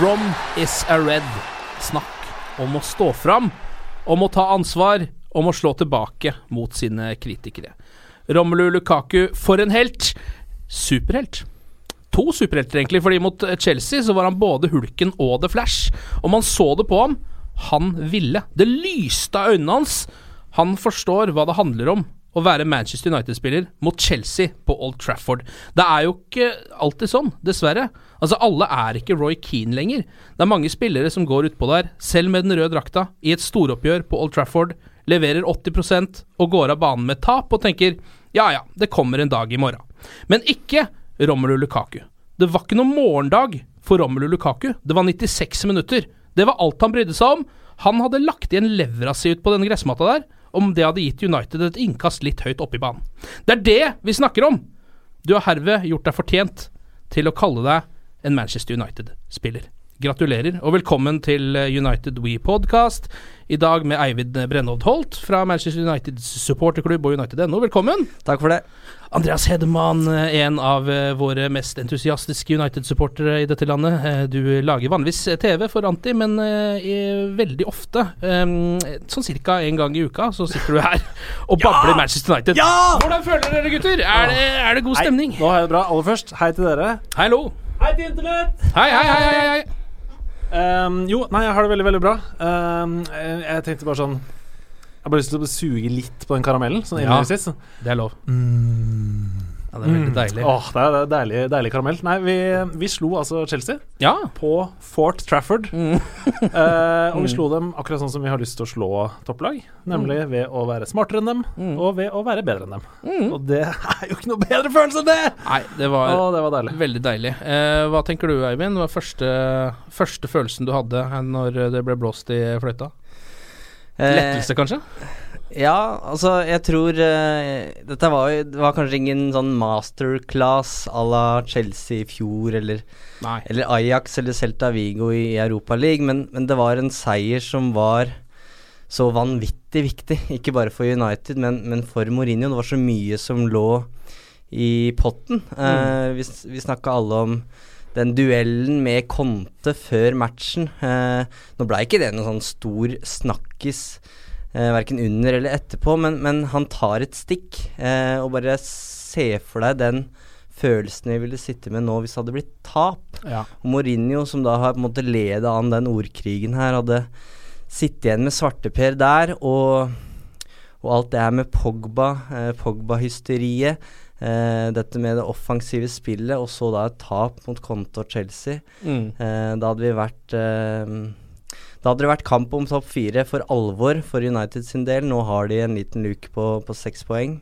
Rom is a red. Snakk om å stå fram, om å ta ansvar, om å slå tilbake mot sine kritikere. Romelu Lukaku, for en helt. Superhelt. To superhelter, egentlig, fordi mot Chelsea så var han både Hulken og The Flash. Og man så det på ham. Han ville. Det lyste av øynene hans. Han forstår hva det handler om å være Manchester United-spiller mot Chelsea på Old Trafford. Det er jo ikke alltid sånn, dessverre. Altså, alle er ikke Roy Keane lenger. Det er mange spillere som går utpå der, selv med den røde drakta, i et storoppgjør på Old Trafford, leverer 80% og går av banen med tap og tenker ja ja, det kommer en dag i morgen. Men ikke Romelu Lukaku. Det var ikke noen morgendag for Romelu Lukaku. Det var 96 minutter. Det var alt han brydde seg om. Han hadde lagt igjen levra si ut på denne gressmatta der, om det hadde gitt United et innkast litt høyt oppe i banen. Det er det vi snakker om! Du har herved gjort deg fortjent til å kalle deg en Manchester United-spiller. Gratulerer, og velkommen til United We Podcast. I dag med Eivind Brennhovd Holt fra Manchester Uniteds supporterklubb og United.no. Velkommen! Takk for det. Andreas Hedemann, en av eh, våre mest entusiastiske United-supportere i dette landet. Eh, Du lager vanligvis TV for Anti, men eh, veldig ofte, eh, sånn cirka en gang i uka, så sitter du her og babler Manchester United. Hvordan føler dere, gutter? Er det, er det god stemning? Nå har jeg det bra. Aller først, hei til dere. Hallo! Hei til Internett! Hei, hei, hei, hei, hei. Um, jo, nei, jeg har det veldig, veldig bra. Um, jeg tenkte bare sånn Jeg har bare lyst til å suge litt på den karamellen. Sånn Ja. innledningsvis. Det er lov. Ja, det er veldig deilig. Åh, det er, deilig, deilig karamell. Nei, vi, vi slo altså Chelsea Ja. på Fort Trafford. Eh, og vi slo dem akkurat sånn som vi har lyst til å slå topplag. Nemlig ved å være smartere enn dem, og ved å være bedre enn dem. Og det er jo ikke noe bedre følelse enn det! Nei, det var Å, det var deilig. veldig deilig. Eh, hva tenker du, Eivind? Hva var første, første følelsen du hadde når det ble blåst i fløyta? Lettelse, kanskje? Ja, altså, jeg tror uh, Dette var Det var kanskje ingen sånn masterclass à la Chelsea i fjor, eller, eller Ajax eller Celta Vigo i Europa League, men, men det var en seier som var så vanvittig viktig. Ikke bare for United, men, men for Mourinho. Det var så mye som lå i potten. Eh, vi vi snakka alle om den duellen med Conte før matchen. Eh, nå ble ikke det noen sånn stor snakkis eh, verken under eller etterpå, men, men han tar et stikk. Eh, og bare se for deg den følelsen vi ville sitte med nå hvis det hadde blitt tap. Ja. Og Mourinho, som da har på en måte ledet an den ordkrigen her, hadde sittet igjen med svarteper der, og, og alt det her med Pogba, eh, Pogba-hysteriet, eh, dette med det offensive spillet, og så da et tap mot Conte og Chelsea. Mm. Eh, da hadde vi vært eh, Da hadde det vært kamp om topp fire for alvor for United sin del. Nå har de en liten luke på, på seks poeng.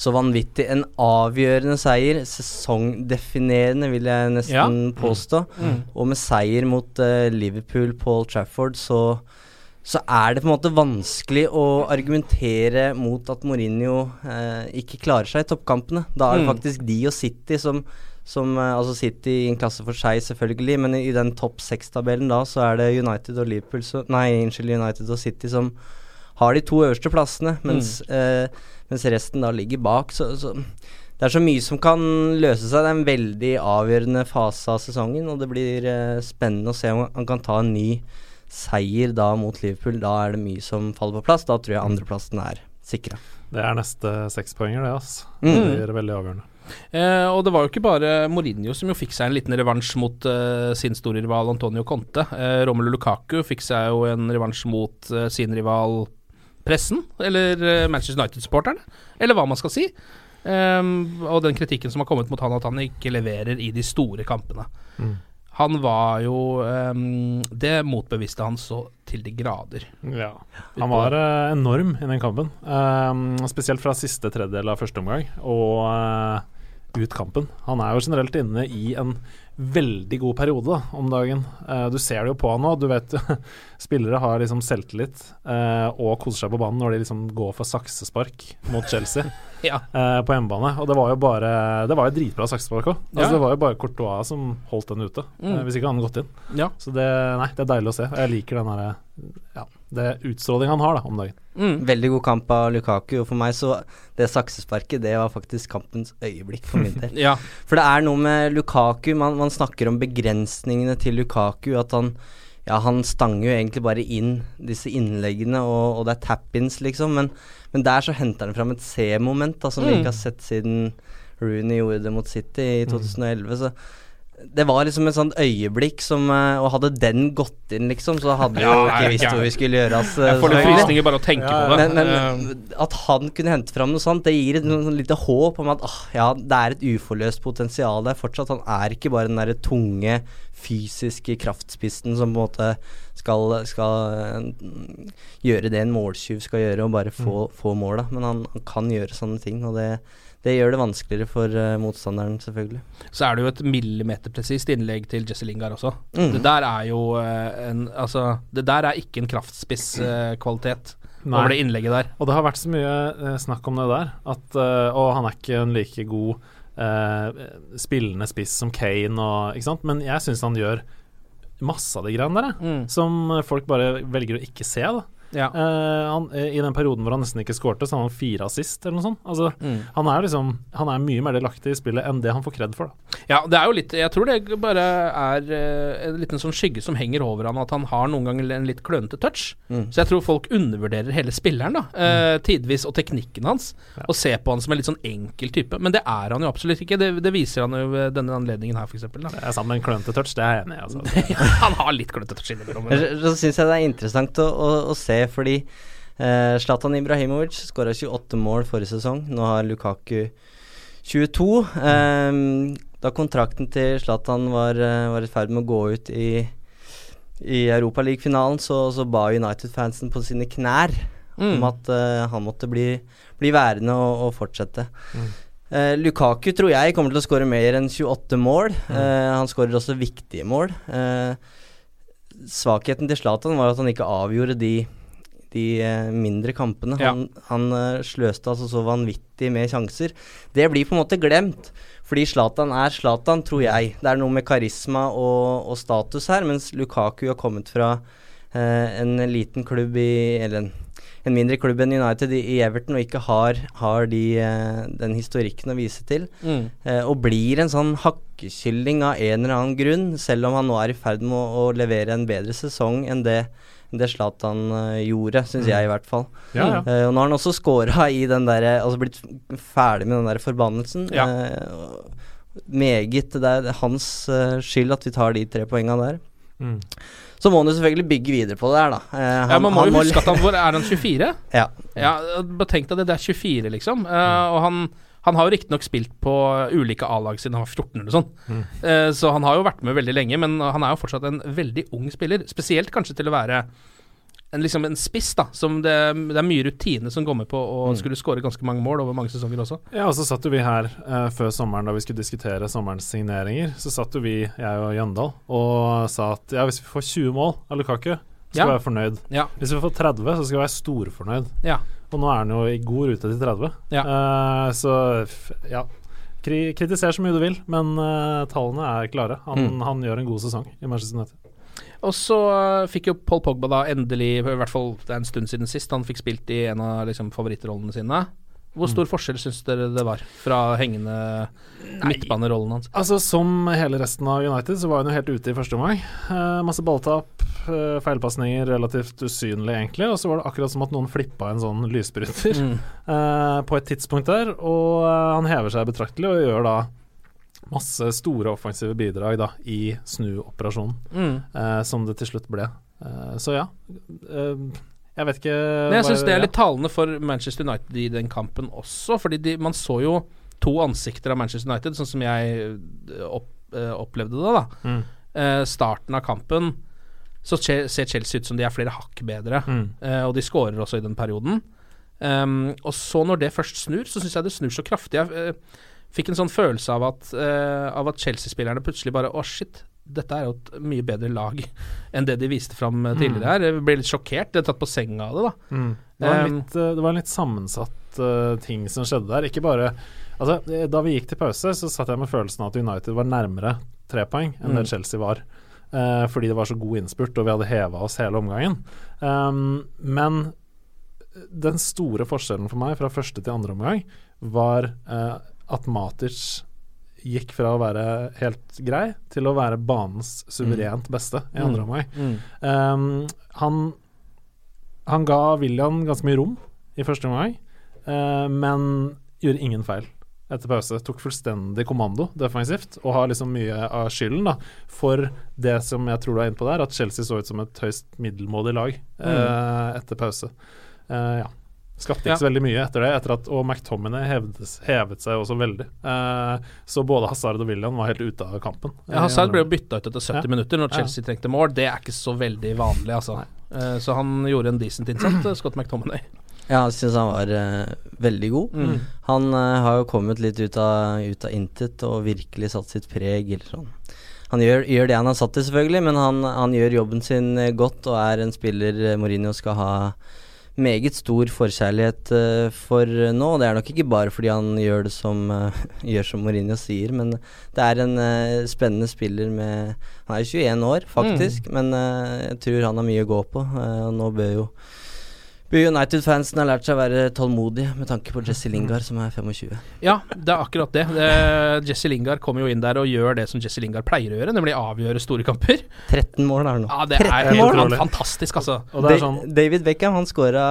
Så vanvittig. En avgjørende seier. Sesongdefinerende, vil jeg nesten Ja. påstå. Mm. Og med seier mot eh, Liverpool Paul Trafford, så så er det på en måte vanskelig å argumentere mot at Mourinho eh, ikke klarer seg i toppkampene. Da er det Mm. faktisk de og City som, som eh, Altså City i en klasse for seg, selvfølgelig, men i, i den topp seks-tabellen da, så er det United og Liverpool så, Nei, unnskyld, United og City som har de to øverste plassene, mens, eh, mens resten da ligger bak. Så, så det er så mye som kan løse seg. Det er en veldig avgjørende fase av sesongen, og det blir eh, spennende å se om han kan ta en ny seier da mot Liverpool. Da er det mye som faller på plass. Da tror jeg andreplassen er sikra. Det er neste sekspoenger, det, ass. Mm. Det blir veldig avgjørende. Eh, og det var jo ikke bare Mourinho som jo fikk seg en liten revansj mot eh, sin store rival Antonio Conte. Eh, Romelu Lukaku fikk seg jo en revansj mot eh, sin rival pressen, eller eh, Manchester United-supporterne, eller hva man skal si. Ehm, og den kritikken som har kommet mot han, at han ikke leverer i de store kampene. Mm. Han var jo um, Det motbeviste han så til de grader. Ja. Han var uh, enorm i den kampen. Eh, spesielt fra siste tredjedel av første omgang og uh, ut kampen. Han er jo generelt inne i en veldig god periode da, om dagen. Uh, du ser det jo på han nå. Du vet Spillere har liksom selvtillit uh, og koser seg på banen når de liksom går for saksespark mot Chelsea Ja. uh, på hjemmebane. Og det var jo bare Det var jo dritbra saksespark òg. Altså, Ja. Det var jo bare Courtois som holdt den ute, Mm. hvis ikke han hadde gått inn. Ja. Så det, nei, det er deilig å se. Og jeg liker den derre ja, det utstråling han har da, om dagen. Mm. Veldig god kamp av Lukaku, og for meg så Det saksesparket, det var faktisk kampens øyeblikk for min del. Ja. For det er noe med Lukaku Man, man snakker om begrensningene til Lukaku. At han Ja, han stanger jo egentlig bare inn disse innleggene, og, og det er tap-ins, liksom. Men, men der så henter han fram et C-moment som vi Mm. ikke har sett siden Rooney gjorde det mot City i 2011. Så det var liksom et sånt øyeblikk som eh, Og hadde den gått inn, liksom, så hadde vi jo Ja, ikke visst ja. hvor vi skulle gjøre oss. eh, Jeg får litt selvfølgelig. frysninger bare å tenke på det. Men, men Eh, at han kunne hente fram noe sånt, det gir et sånn lite håp om at ah, ja, det er et uforløst potensial der fortsatt. Han er ikke bare den derre tunge, fysiske kraftspissen som på en måte skal, skal eh, gjøre det en måltyv skal gjøre, og bare få, få mål, da. Men han, han kan gjøre sånne ting, og det, det gjør det vanskeligere for uh, motstanderen, selvfølgelig. så er det jo et millimeterpresist innlegg til Jesse Lingard også. Mm. Det der er jo uh, en Altså, det der er ikke en kraftspisskvalitet Nei. over det innlegget der. Og det har vært så mye eh, snakk om det der, at, eh, og han er ikke en like god eh, spillende spiss som Kane, og, ikke sant? men jeg syns han gjør masse av de greiene der, Mm. som folk bare velger å ikke se. da Ja. Uh, han, eh, I den perioden hvor han nesten ikke skårte, så hadde han fire assist, eller noe sånt. Altså, Mm. han er liksom Han er mye mer delaktig i spillet enn det han får kred for. Da. Ja, det er jo litt Jeg tror det bare er uh, en liten sånn skygge som henger over han, at han har noen ganger en litt klønete touch. Mm. Så jeg tror folk undervurderer hele spilleren, da. Uh, tidvis, og teknikken hans. Og ser på han som en litt sånn enkel type. Men det er han jo absolutt ikke. Det, det viser han jo ved denne anledningen her, f.eks. Det er sammen med en klønete touch, det er jeg enig i. Altså. han har litt klønete touch innimellom. Så, så syns jeg det er interessant å, å, å se, fordi eh, Zlatan Ibrahimovic skåra 28 mål forrige sesong. Nå har Lukaku 22. Eh, da kontrakten til Zlatan var, eh, var i ferd med å gå ut i i Europaliga-finalen, så, så ba United-fansen på sine knær Mm. om at eh, han måtte bli, bli værende og, og fortsette. Eh, Lukaku tror jeg kommer til å skåre mer enn 28 mål. Eh, han skårer også viktige mål. Eh, svakheten til Zlatan var at han ikke avgjorde de, de eh, mindre kampene. Ja. Han, han eh, sløste altså så vanvittig med sjanser. Det blir på en måte glemt, fordi Zlatan er Zlatan, tror jeg. Det er noe med karisma og, og status her, mens Lukaku har kommet fra eh, en liten klubb i Eller en, en mindre klubb enn United i, i Everton og ikke har, har de, eh, den historikken å vise til. Mm. Eh, og blir en sånn hakkekylling av en eller annen grunn, selv om han nå er i ferd med å, å levere en bedre sesong enn det det Zlatan eh, gjorde, syns jeg i hvert fall. Ja, ja. Uh, og nå har han også scora i den derre Altså blitt ferdig med den der forbannelsen. Ja. Uh, meget. Det er hans eh, skyld at vi tar de tre poenga der. Mm. Så må han jo selvfølgelig bygge videre på det her, da. Eh, Ja, Man må jo huske at han hvor Er han 24? Ja. Ja, bare tenk deg det, det er 24, liksom. Eh, og han, han har jo riktignok spilt på ulike A-lag siden han var 14 eller sånn. Mm. Eh, så han har jo vært med veldig lenge, men han er jo fortsatt en veldig ung spiller. Spesielt kanskje til å være en, liksom en spiss, da. Som det, det er mye rutine som går med på å Mm. skulle skåre ganske mange mål over mange sesonger også. Ja, og så satt jo vi her eh, før sommeren da vi skulle diskutere sommerens signeringer. Så satt jo vi, jeg og Jøndal, og sa at ja, hvis vi får 20 mål av Lukaku, skal Ja. være fornøyd. Ja. Hvis vi får 30, så skal vi være storfornøyd. Ja. Og nå er han jo i god rute til 30. Ja. Uh, så ja. Kri kritiser så mye du vil, men uh, tallene er klare. Han, Mm. han gjør en god sesong i Manchester United. Og så uh, fikk jo Paul Pogba da endelig, i hvert fall det er en stund siden sist, han fikk spilt i en av liksom, favorittrollene sine. Hvor stor forskjell syns dere det var fra hengende midtbanerollen hans? Altså Som hele resten av United så var han jo helt ute i første omgang. Eh, masse balltap, eh, feilpasninger, relativt usynlig egentlig. Og så var det akkurat som at noen flippa en sånn lysbryter Mm. eh, på et tidspunkt der. Og eh, han hever seg betraktelig og gjør da masse store offensive bidrag da i snuoperasjonen, Mm. eh, som det til slutt ble. Eh, så ja. Eh, jeg vet ikke Men jeg syns det er litt talende for Manchester United i den kampen også, fordi de, man så jo to ansikter av Manchester United, sånn som jeg eh, opp, eh, opplevde det, da. Mm. Eh, starten av kampen så ser Chelsea ut som de er flere hakk bedre, Mm. eh, og de skårer også i den perioden. Um, og så når det først snur, så syns jeg det snur så kraftig. Jeg eh, fikk en sånn følelse av at, eh, av at Chelsea-spillerne plutselig bare Å, shit. Dette er jo et mye bedre lag enn det de viste fram eh, tidligere her. Jeg ble litt sjokkert. Jeg er tatt på senga av det, da. Mm. Det, var Um, litt, eh, det var en litt sammensatt uh, ting som skjedde der. Ikke bare Altså, eh, da vi gikk til pause, så satt jeg med følelsen av at United var nærmere tre poeng enn Mm. det Chelsea var. Uh, fordi det var så god innspurt, og vi hadde heva oss hele omgangen. Um, men den store forskjellen for meg fra første til andre omgang var uh, at Matic gikk fra å være helt grei til å være banens suverent beste i andre Mm. omgang. Mm. Um, han, han ga William ganske mye rom i første omgang, uh, men gjorde ingen feil etter pause. Tok fullstendig kommando defensivt, og har liksom mye av skylden da for det som jeg tror du er inne på der, at Chelsea så ut som et høyst middelmådig lag uh, etter pause. Uh, ja. Skapte ikke Ja. så veldig mye etter det, etter at, og McTominay hevet, hevet seg også veldig. Eh, så både Hazard og William var helt ute av kampen. Ja, Hazard ble jo bytta ut etter 70 Ja. minutter når Ja. Chelsea trengte mål. Det er ikke så veldig vanlig, altså. Eh, så han gjorde en decent innsats, eh, Scott McTominay. Ja, jeg syns han var eh, veldig god. Mm. Han eh, har jo kommet litt ut av, ut av intet og virkelig satt sitt preg. Sånn. Han gjør, gjør det han er satt til, selvfølgelig, men han, han gjør jobben sin eh, godt og er en spiller eh, Mourinho skal ha meget stor forkjærlighet uh, for nå. Det er nok ikke bare fordi han gjør det som, uh, gjør som Mourinho sier, men det er en uh, spennende spiller med Han er 21 år, faktisk, men eh, jeg tror han har mye å gå på. og nå bør jo United-fansen har lært seg å være tålmodige med tanke på Jesse Lingard, som er 25. Ja, det er akkurat det. det Jesse Lingard kommer jo inn der og gjør det som Jesse Lingard pleier å gjøre, nemlig avgjøre store kamper. 13 mål er det nå. Ja, det er helt mål! fantastisk, altså. Og det er sånn David Beckham han skåra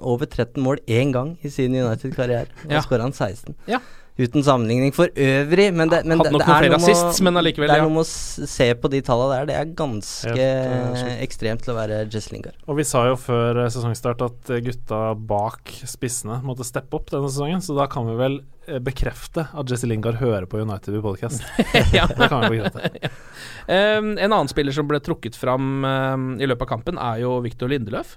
over 13 mål én gang i sin United-karriere. Nå Ja. skåra han 16. Ja. Uten sammenligning for øvrig, men det, men det, det er noe assist, å- men allikevel, Det er ja. noe med å se på de tallene der. Det er ganske Helt, eh, sjukt. ekstremt til å være Jess Lingard. Og vi sa jo før eh, sesongstart at eh, gutta bak spissene måtte steppe opp denne sesongen, så da kan vi vel eh, bekrefte at Jesse Lingard hører på United i podcast. ja. Det kan vi bekrefte. Um, en annen spiller som ble trukket fram um, i løpet av kampen, er jo Victor Lindeløf.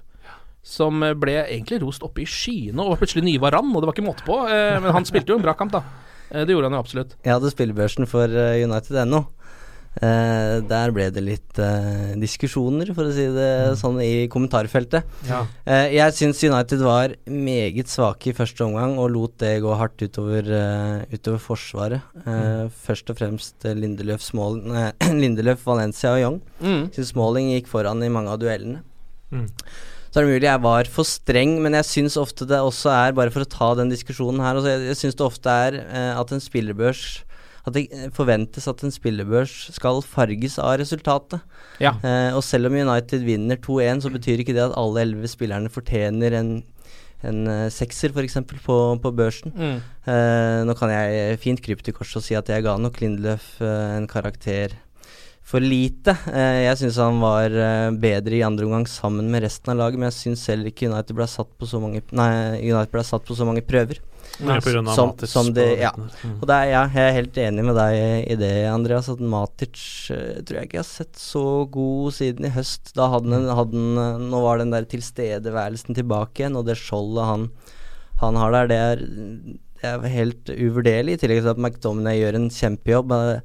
Som eh, ble egentlig rost oppe i skyene og var plutselig nye Varan, og det var ikke måte på. Eh, men han spilte jo en bra kamp, da. Eh, det gjorde han jo absolutt. Jeg hadde spillebørsen for United.no. Eh, der ble det litt eh, diskusjoner, for å si det sånn, i kommentarfeltet. Ja. Eh, jeg syns United var meget svake i første omgang og lot det gå hardt utover, utover forsvaret. Eh, Først og fremst Lindeløf, Smalling, Lindeløf, Valencia og Young. Mm. Syns Smalling gikk foran i mange av duellene. Mm. Så er det mulig jeg var for streng, men jeg syns ofte det også er, bare for å ta den diskusjonen her altså Jeg, jeg syns det ofte er eh, at en spillebørs At det eh, forventes at en spillebørs skal farges av resultatet. Ja. Eh, og selv om United vinner 2-1, så betyr ikke det at alle elleve spillerne fortjener en en uh, sekser f.eks. På, på børsen. Mm. Eh, nå kan jeg fint krype til korset og si at jeg ga nok Lindløf uh, en karakter for lite. Eh, jeg syns han var eh, bedre i andre omgang sammen med resten av laget, men jeg syns selv ikke United ble satt på så mange Nei, United ble satt på så mange prøver. Nei, Som- som det- ja. Mm. Og er, ja, jeg er helt enig med deg i det, Andreas, at Matic eh, tror jeg ikke jeg har sett så god siden i høst. Da hadde han, hadde han Nå var den der tilstedeværelsen tilbake igjen, og det skjoldet han, han har der, det er, det er helt uvurderlig. I tillegg til at McDominay gjør en kjempejobb. Eh,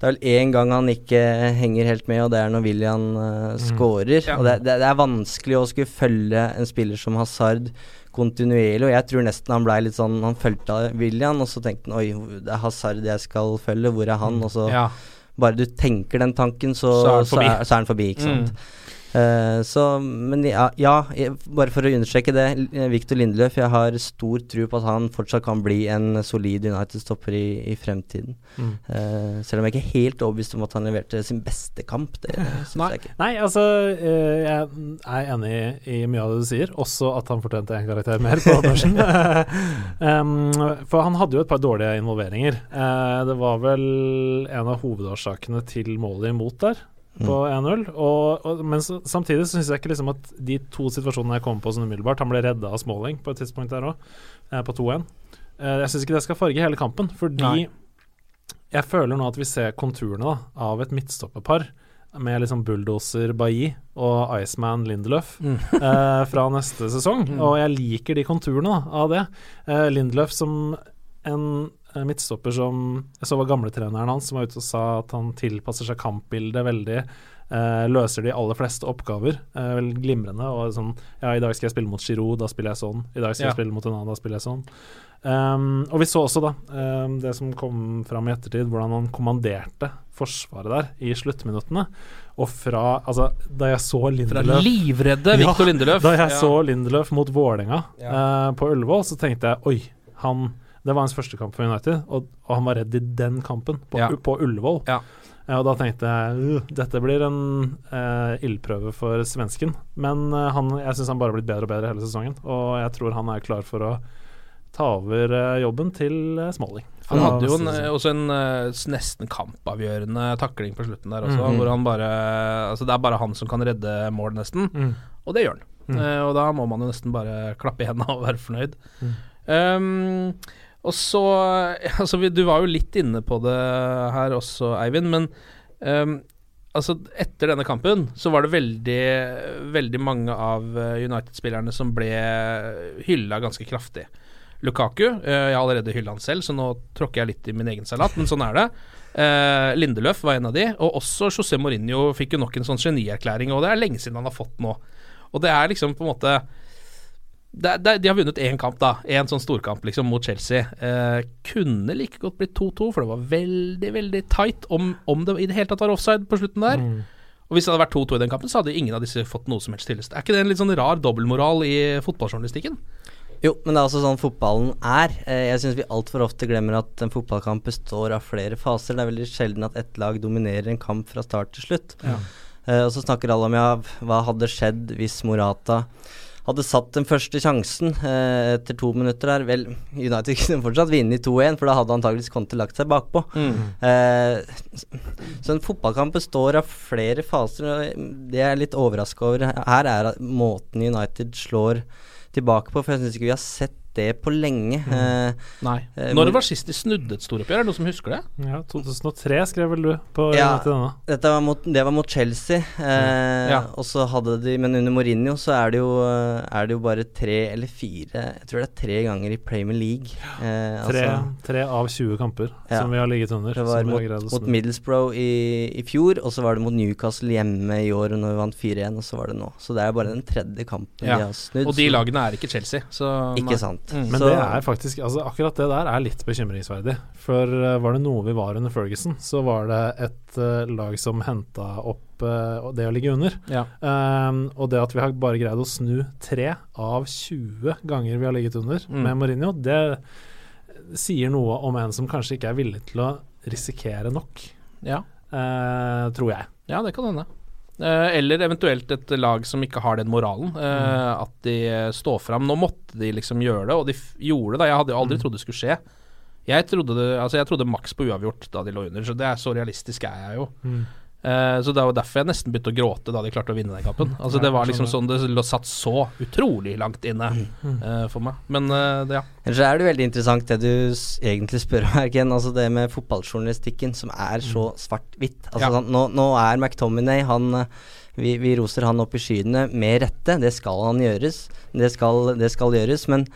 Det er vel én gang han ikke henger helt med, og det er når William uh, scorer. Ja. Og det, det, det er vanskelig å skulle følge en spiller som Hazard kontinuerlig, og jeg tror nesten han blei litt sånn Han fulgte William, og så tenkte han oi, det er Hazard jeg skal følge, hvor er han? Og så Ja. bare du tenker den tanken, så, Så er han så, er, så er han forbi, ikke sant. Eh, så, men ja, ja, bare for å understreke det, Viktor Victor Lindeløf, jeg har stor tro på at han fortsatt kan bli en solid United-stopper i, i fremtiden. Mm. Uh, selv om jeg ikke er helt overbevist om at han leverte sin beste kamp. Det syns jeg ikke. nei, altså uh, Jeg er enig i, i mye av det du sier, også at han fortjente en karakter mer på Andersen. um, for han hadde jo et par dårlige involveringer. Eh, det var vel en av hovedårsakene til målet imot der, på 1-0. Og, og, men så, samtidig så syns jeg ikke liksom at de to situasjonene jeg kom på sånn umiddelbart Han ble redda av Smalling på et tidspunkt der òg, eh, på 2-1. Eh, jeg syns ikke det skal farge hele kampen, fordi Nei. jeg føler nå at vi ser konturene da, av et midtstopperpar med liksom bulldozer Bailly og Iceman Lindelöf eh, fra neste sesong. Og jeg liker de konturene da, av det. Eh, Lindelöf som en midtstopper som Jeg så var gamletreneren hans som var ute og sa at han tilpasser seg kampbildet veldig. eh, løser de aller fleste oppgaver eh, vel glimrende. Og sånn Ja, i dag skal jeg spille mot Giroud, da spiller jeg sånn. I dag skal Ja. jeg spille mot en annen, da spiller jeg sånn. Um, og vi så også da um, det som kom fram i ettertid, hvordan han kommanderte forsvaret der i sluttminuttene. Og fra Altså, da jeg så Lindeløf Fra livredde Victor Lindeløf. Da jeg Ja. så Lindeløf mot Vålerenga eh, på Ullevål, så tenkte jeg oi, han Det var hans første kamp for United, og, og han var redd i den kampen, på, Ja. på Ullevål. Ja. Eh, og da tenkte jeg uh, dette blir en uh, ildprøve for svensken. Men eh, han, jeg syns han bare har blitt bedre og bedre hele sesongen, og jeg tror han er klar for å ta over eh, jobben til uh, Smalling. Han hadde jo en, sesong. også en nesten kampavgjørende takling på slutten der også, Mhm. hvor han bare Altså, det er bare han som kan redde mål, nesten. Mm. Og det gjør han. Mm. Eh, og da må man jo nesten bare klappe i hendene og være fornøyd. Mm. Um, og så Altså, du var jo litt inne på det her også, Eivind, men um, altså, etter denne kampen så var det veldig, veldig mange av eh, United-spillerne som ble hylla ganske kraftig. Lukaku, eh, jeg har allerede hylla han selv, så nå tråkker jeg litt i min egen salat, men sånn er det. Eh, Lindeløf var en av de, og også José Mourinho fikk jo nok en sånn genierklæring, og det er lenge siden han har fått nå. Og det er liksom på en måte det, det, De har vunnet én kamp, da. Én sånn storkamp liksom mot Chelsea. Eh, kunne like godt blitt 2-2, for det var veldig, veldig tight om, om det i det hele tatt var offside på slutten der. Mm. Og hvis det hadde vært 2-2 i den kampen, så hadde ingen av disse fått noe som helst hyllest. Er ikke det en litt sånn rar dobbeltmoral i fotballjournalistikken? Jo, men det er også sånn fotballen er. Eh, jeg syns vi altfor ofte glemmer at en fotballkamp består av flere faser. Det er veldig sjelden at ett lag dominerer en kamp fra start til slutt. Eh, og så snakker alle om ja, hva hadde skjedd hvis Morata hadde satt den første sjansen eh, etter to minutter der. Vel, United kunne fortsatt vinne i 2-1, for da hadde antakeligvis Conte lagt seg bakpå. Eh, så en fotballkamp består av flere faser. og Det jeg er litt overraska over her, er måten United slår tilbake på, for jeg syns ikke vi har sett det på lenge. Eh, Nei. Eh, Når det var sist de snudde et storoppgjør? Er det noen som husker det? Ja, 2003 skrev vel du på Ja. Denne. Dette var mot, det var mot Chelsea, eh, Ja. og så hadde de Men under Mourinho så er det, jo, eh, er det jo bare tre eller fire Jeg tror det er tre ganger i Premier League. Eh, Tre, altså, tre av 20 kamper Ja. som vi har ligget under. det var mot, mot. Middlesbrough i, i fjor, og så var det mot Newcastle hjemme i år når vi vant 4-1, og så var det nå. Så det er bare den tredje kampen Ja. de har snudd. Og de lagene er ikke Chelsea, så Ikke sant. Mm. Men det er faktisk altså Akkurat det der er litt bekymringsverdig. For uh, var det noe vi var under Ferguson, så var det et uh, lag som henta opp uh, det å ligge under. Ja. Um, og det at vi har bare greid å snu tre av 20 ganger vi har ligget under Mm. med Mourinho, det sier noe om en som kanskje ikke er villig til å risikere nok, Ja. tror jeg. ja, det kan hende. Eh, eller eventuelt et lag som ikke har den moralen. eh, Mm. At de står fram. Nå måtte de liksom gjøre det, og de gjorde det. Jeg hadde jo aldri Mm. trodd det skulle skje. Jeg trodde, det, altså jeg trodde maks på uavgjort da de lå under, så det er så realistisk er jeg jo. Mm. Eh, så det var derfor jeg nesten begynte å gråte da de klarte å vinne den kampen. Altså Det var liksom sånn det satt så utrolig langt inne eh, for meg. Men eh, det, ja. Ellers så er det veldig interessant det du egentlig spør om, Erken. Altså det med fotballjournalistikken som er så svart-hvitt. Altså Ja. sånn, nå, nå er McTominay han vi, vi roser han opp i skyene med rette. Det skal han gjøres. Det skal, det skal gjøres. Men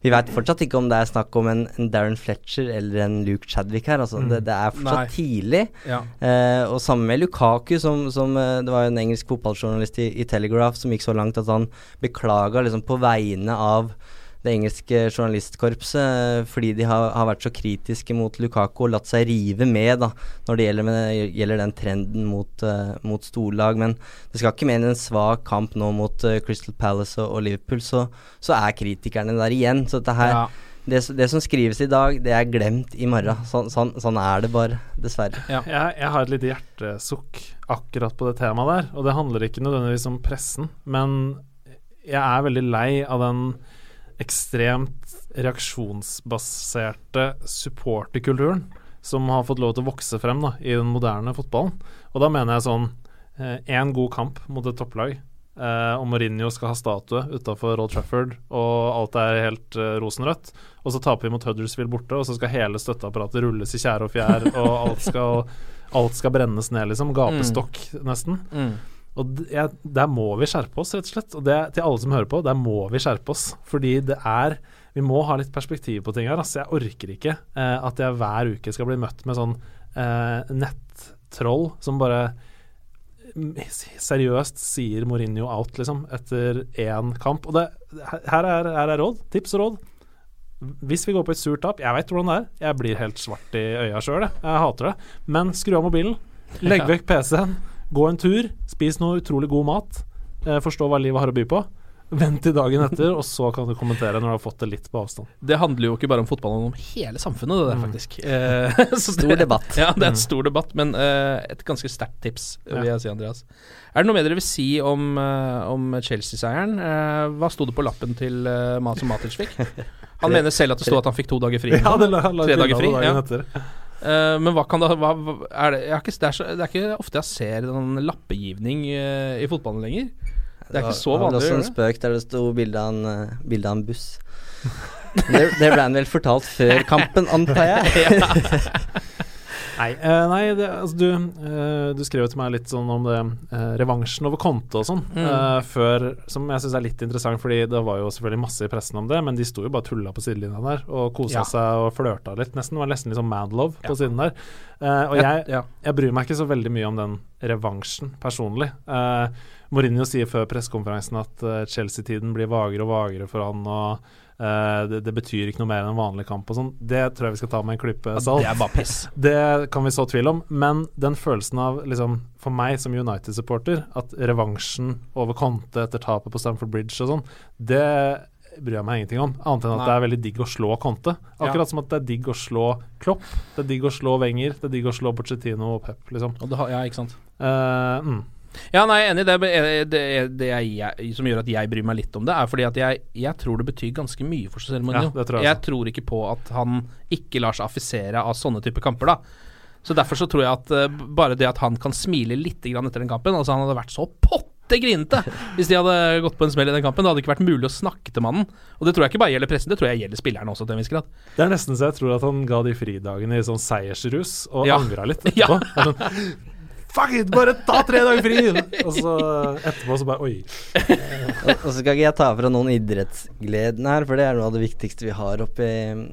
Vi veit fortsatt ikke om det er snakk om en, en Darren Fletcher eller en Luke Chadwick her. Altså, det, det er fortsatt Nei. tidlig. Ja. Eh, og sammen med Lukaku, som, som eh, Det var jo en engelsk fotballjournalist i, i Telegraph som gikk så langt at han beklaga liksom på vegne av det engelske journalistkorpset eh, fordi de har, har vært så kritiske mot Lukaku og latt seg rive med da når det gjelder, med, gjelder den trenden mot, uh, mot storlag. Men det skal ikke mer enn en svak kamp nå mot uh, Crystal Palace og, og Liverpool, så, så er kritikerne der igjen. Så dette her Ja. det, det som skrives i dag, det er glemt i morgen. Sånn, sånn, sånn er det bare, dessverre. Ja. Jeg, jeg har et lite hjertesukk akkurat på det temaet der, og det handler ikke nødvendigvis om pressen, men jeg er veldig lei av den ekstremt reaksjonsbaserte supporterkulturen som har fått lov til å vokse frem da, i den moderne fotballen. Og da mener jeg sånn Én god kamp mot et topplag, eh, og Mourinho skal ha statue utafor Old Trafford, og alt er helt eh, rosenrødt. Og så taper vi mot Huddersfield borte, og så skal hele støtteapparatet rulles i tjære og fjær, og alt skal, alt skal brennes ned, liksom. Gapestokk, nesten. Mm. Og jeg, der må vi skjerpe oss, rett og slett. Og det til alle som hører på, der må vi skjerpe oss. Fordi det er Vi må ha litt perspektiv på ting her. Altså, jeg orker ikke eh, at jeg hver uke skal bli møtt med sånn eh, nettroll som bare mm, seriøst sier Mourinho out, liksom, etter én kamp. Og det, her, er, her er råd. Tips og råd. Hvis vi går på et surt tap Jeg vet hvordan det er. Jeg blir helt svart i øya sjøl, jeg. Jeg hater det. Men skru av mobilen. Legg vekk PC-en. Gå en tur. Spis noe utrolig god mat. Eh, forstå hva livet har å by på. Vent til dagen etter, og så kan du kommentere når du har fått det litt på avstand. Det handler jo ikke bare om fotball, men om hele samfunnet, det der, Mm. faktisk. Mm. så Stor debatt. Ja, det er et en stor debatt, men uh, et ganske sterkt tips, vil jeg si, Andreas. Er det noe mer dere vil si om, om Chelsea-seieren? Uh, hva sto det på lappen til uh, Matic fikk? Han mener selv at det sto at han fikk to dager fri. Ja, det la, la Tre dager fri, dagen ja. Eh, men hva kan da hva, er det, jeg har ikke, det, er så, det er ikke ofte jeg ser en lappegivning uh, i fotballen lenger. Det er ikke så vanlig. Det var også en spøk der det sto bilde av, en, eh, bilde av en buss. det, det ble han vel fortalt før kampen, antar jeg. Nei, uh, nei det, altså, du, uh, du skrev til meg litt sånn om det uh, revansjen over konto og sånn, Mm. før, som jeg syns er litt interessant, fordi det var jo selvfølgelig masse i pressen om det, men de sto jo bare tulla på sidelinja der og kosa Ja. seg og flørta litt, nesten. Det var nesten litt sånn manlove Ja. på siden der. Og jeg, ja. jeg bryr meg ikke så veldig mye om den revansjen personlig. Mourinho sier før pressekonferansen at Chelsea-tiden blir vagere og vagere for han, og eh, det, det betyr ikke noe mer enn en vanlig kamp og sånn. Det tror jeg vi skal ta med en klype salt. Det er bare piss. Det kan vi så tvil om, men den følelsen av liksom, For meg som United-supporter, at revansjen over Conte etter tapet på Stamford Bridge og sånn, det bryr jeg meg ingenting om. Annet enn at Nei. det er veldig digg å slå Conte. Akkurat som at det er digg å slå Klopp, det er digg å slå Wenger, det er digg å slå Pochettino og Pep, liksom. Og det har, ja, ikke sant. Uh, mm. Ja, nei, jeg er enig. Det, er- det, er- det er jeg, som gjør at jeg bryr meg litt om det, er fordi at jeg, jeg tror det betyr ganske mye for José Mourinho. Ja, jeg jeg tror ikke på at han ikke lar seg affisere av sånne typer kamper, da. Så derfor så tror jeg at uh, bare det at han kan smile litt grann etter den kampen Altså, han hadde vært så potte grinete hvis de hadde gått på en smell i den kampen. Det hadde ikke vært mulig å snakke til mannen. Og det tror jeg ikke bare gjelder pressen, det tror jeg gjelder spillerne også til en viss grad. Det er nesten så jeg tror at han ga de fridagene i sånn seiersrus og Ja. angra litt Ja. etterpå. Fuck it, bare ta tre dager fri! Og så etterpå så bare Oi. Og og så skal ikke jeg ta fra noen idrettsgleden her, for det er noe av det viktigste vi har oppi,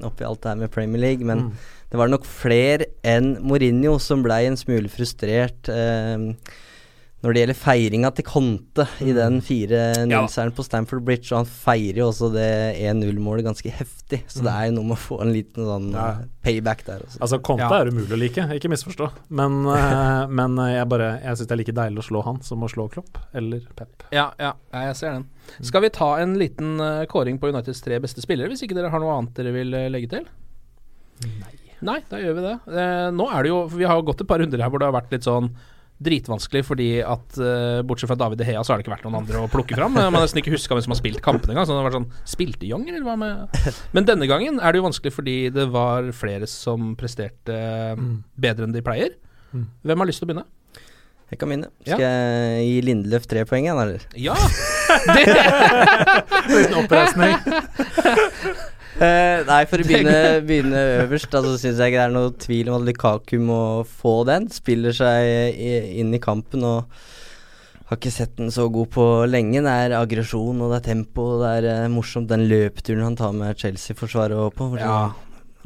oppi alt det her med Premier League. Men Mm. det var nok flere enn Mourinho som blei en smule frustrert eh, når det gjelder feiringa til Conte i den 4-0-seieren på Stamford Bridge. Og han feirer jo også det 1-0-målet ganske heftig, så det er jo noe med å få en liten sånn Ja. eh, payback der også. Altså, Conte Ja. er umulig å like, ikke misforstå. Men, eh, men jeg bare Jeg syns det er like deilig å slå han som å slå Klopp eller Pep. Ja, ja, jeg ser den. Skal vi ta en liten eh, kåring på Uniteds tre beste spillere, hvis ikke dere har noe annet dere vil eh, legge til? Nei. da gjør vi det. Eh, nå er det jo Vi har jo gått et par runder her hvor det har vært litt sånn dritvanskelig fordi at uh, bortsett fra David De Hea, så har det ikke vært noen andre å plukke fram. Man har nesten ikke huska hvem som har spilt kampene engang. Så det har vært sånn Spilte Young, eller hva med Men denne gangen er det jo vanskelig fordi det var flere som presterte mm. bedre enn de pleier. Mm. Hvem har lyst til å begynne? Jeg kan begynne. Ja. Skal jeg gi Lindeløf tre poeng, igjen, eller? Ja! Liten oppreisning. Eh, nei, for å begynne, begynne øverst, Altså så syns jeg ikke det er noe tvil om at Lukaku må få den. Spiller seg inn i kampen og har ikke sett den så god på lenge. Det er aggresjon og det er tempo. Og det er uh, morsomt den løpeturen han tar med Chelsea-forsvaret òg på. Ja.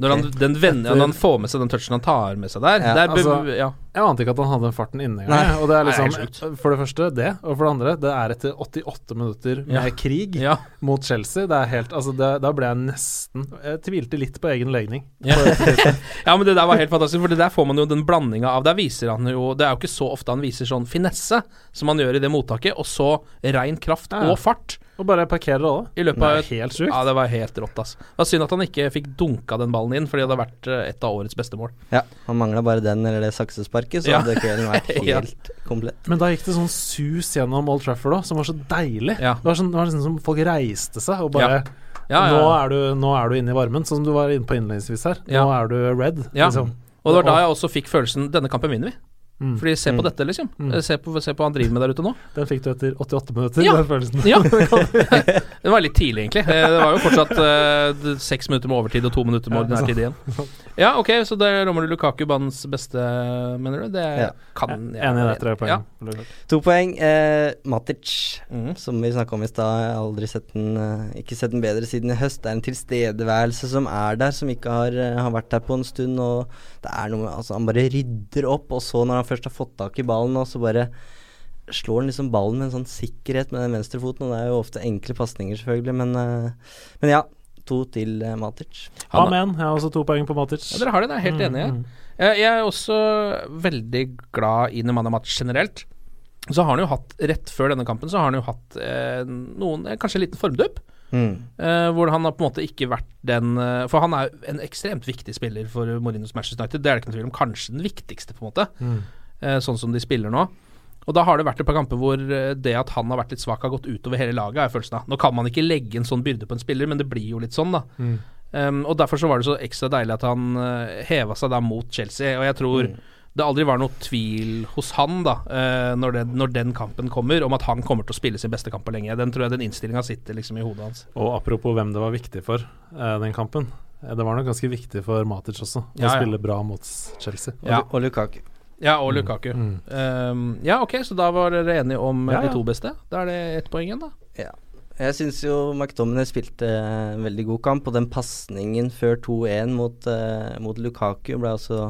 Når han, den vender, Etter- når han får med seg den touchen han tar med seg der, Ja, der altså- ja. Jeg ante ikke at han hadde den farten inne engang. Og det er Nei, liksom For det første det, og for det andre, det er etter 88 minutter med Ja. krig Ja. mot Chelsea. Det er helt Altså, det, da ble jeg nesten Jeg tvilte litt på egen legning. Ja. ja, men det der var helt fantastisk, for det der får man jo den blandinga av Der viser han jo Det er jo ikke så ofte han viser sånn finesse som han gjør i det mottaket, og så rein kraft Ja. og fart Og bare parkerer det òg. i løpet av et helt sjukt. Ja, det var helt rått, ass. Det var synd at han ikke fikk dunka den ballen inn, fordi det hadde vært eh, et av årets beste mål. Ja, han mangla bare den eller det saksesparket, så Ja. hadde kvelden vært Ja. helt komplett. Men da gikk det sånn sus gjennom Old Trafford òg, som var så deilig. Ja. Det var sånn, det var liksom som folk reiste seg og bare Ja, ja, Nå, ja. er du, nå er du inne i varmen, sånn som du var inne på innledningsvis her. Nå er du red. Ja. Liksom. Og det var da jeg også fikk følelsen Denne kampen vinner vi. Mm. Fordi se på Mm. dette, liksom. Mm. Se, på, se på hva han driver med der ute nå. Den fikk du etter 88 minutter, Ja. den følelsen. Ja. det var litt tidlig, egentlig. Eh, Det var jo fortsatt seks uh, minutter med overtid og to minutter med Ja, ordinær tid igjen. Ja, ok, så det er Romelu Lukaku banens beste, mener du? Det Ja. kan Enig i det, tre poeng. Ja. To poeng. Eh, Matic, mm. som vi snakka om i stad. Jeg har aldri sett den eh, Ikke sett den bedre siden i høst. Det er en tilstedeværelse som er der, som ikke har, eh, har vært der på en stund. Og det er noe med Altså, han bare rydder opp, og så, når han først har fått tak i ballen, og så bare slår han liksom ballen med en sånn sikkerhet med den venstrefoten. Og det er jo ofte enkle pasninger, selvfølgelig, men, eh, men ja. To til eh, Matic. Han- Amen. Jeg har også to poeng på Matic. Ja, dere har det, jeg er helt Mm, enig mm. Jeg, jeg er også veldig glad i Nemanja Matic generelt. Så har han jo hatt, rett før denne kampen, så har han jo hatt eh, noen eh, Kanskje en liten formdupp. Mm. Eh, hvor han har på en måte ikke vært den For han er en ekstremt viktig spiller for Mourinhos Manchester United. Det er det ikke noe tvil om. Kanskje den viktigste, på en måte. Mm. Eh, sånn som de spiller nå. Og da har det vært et par kamper hvor eh, det at han har vært litt svak, har gått utover hele laget, er følelsen av. Nå kan man ikke legge en sånn byrde på en spiller, men det blir jo litt sånn, da. Mm. Um, og Derfor så var det så ekstra deilig at han uh, heva seg da mot Chelsea. Og jeg tror Mm. det aldri var noe tvil hos han da uh, når, den, når den kampen kommer, om at han kommer til å spille sin beste kamp på lenge. Den tror jeg den innstillinga sitter liksom i hodet hans. Og apropos hvem det var viktig for, uh, den kampen. Eh, det var nok ganske viktig for Matic også, å Ja, ja. spille bra mot Chelsea. Og, Ja. Og Lukaku. Ja, og Lukaku. Mm. Um, ja, ok, så da var dere enige om ja, Ja, de to beste. Da er det ett poeng igjen, da. Jeg syns jo McDominay spilte en veldig god kamp, og den pasningen før 2-1 mot, uh, mot Lukaku ble også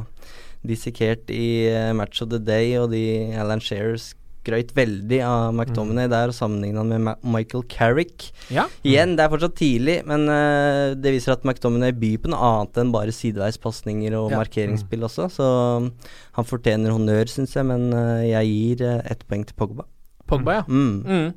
dissekert i eh, Match of the Day, og de Alan Shearer skrøt veldig av McDominay der og sammenligna han med Ma Michael Carrick. Ja. Igjen, det er fortsatt tidlig, men uh, det viser at McDominay byr på noe annet enn bare sideveispasninger og Ja. markeringsspill også, så um, han fortjener honnør, syns jeg, men uh, jeg gir uh, ett poeng til Pogba. Pogba, ja. Mm. Mm.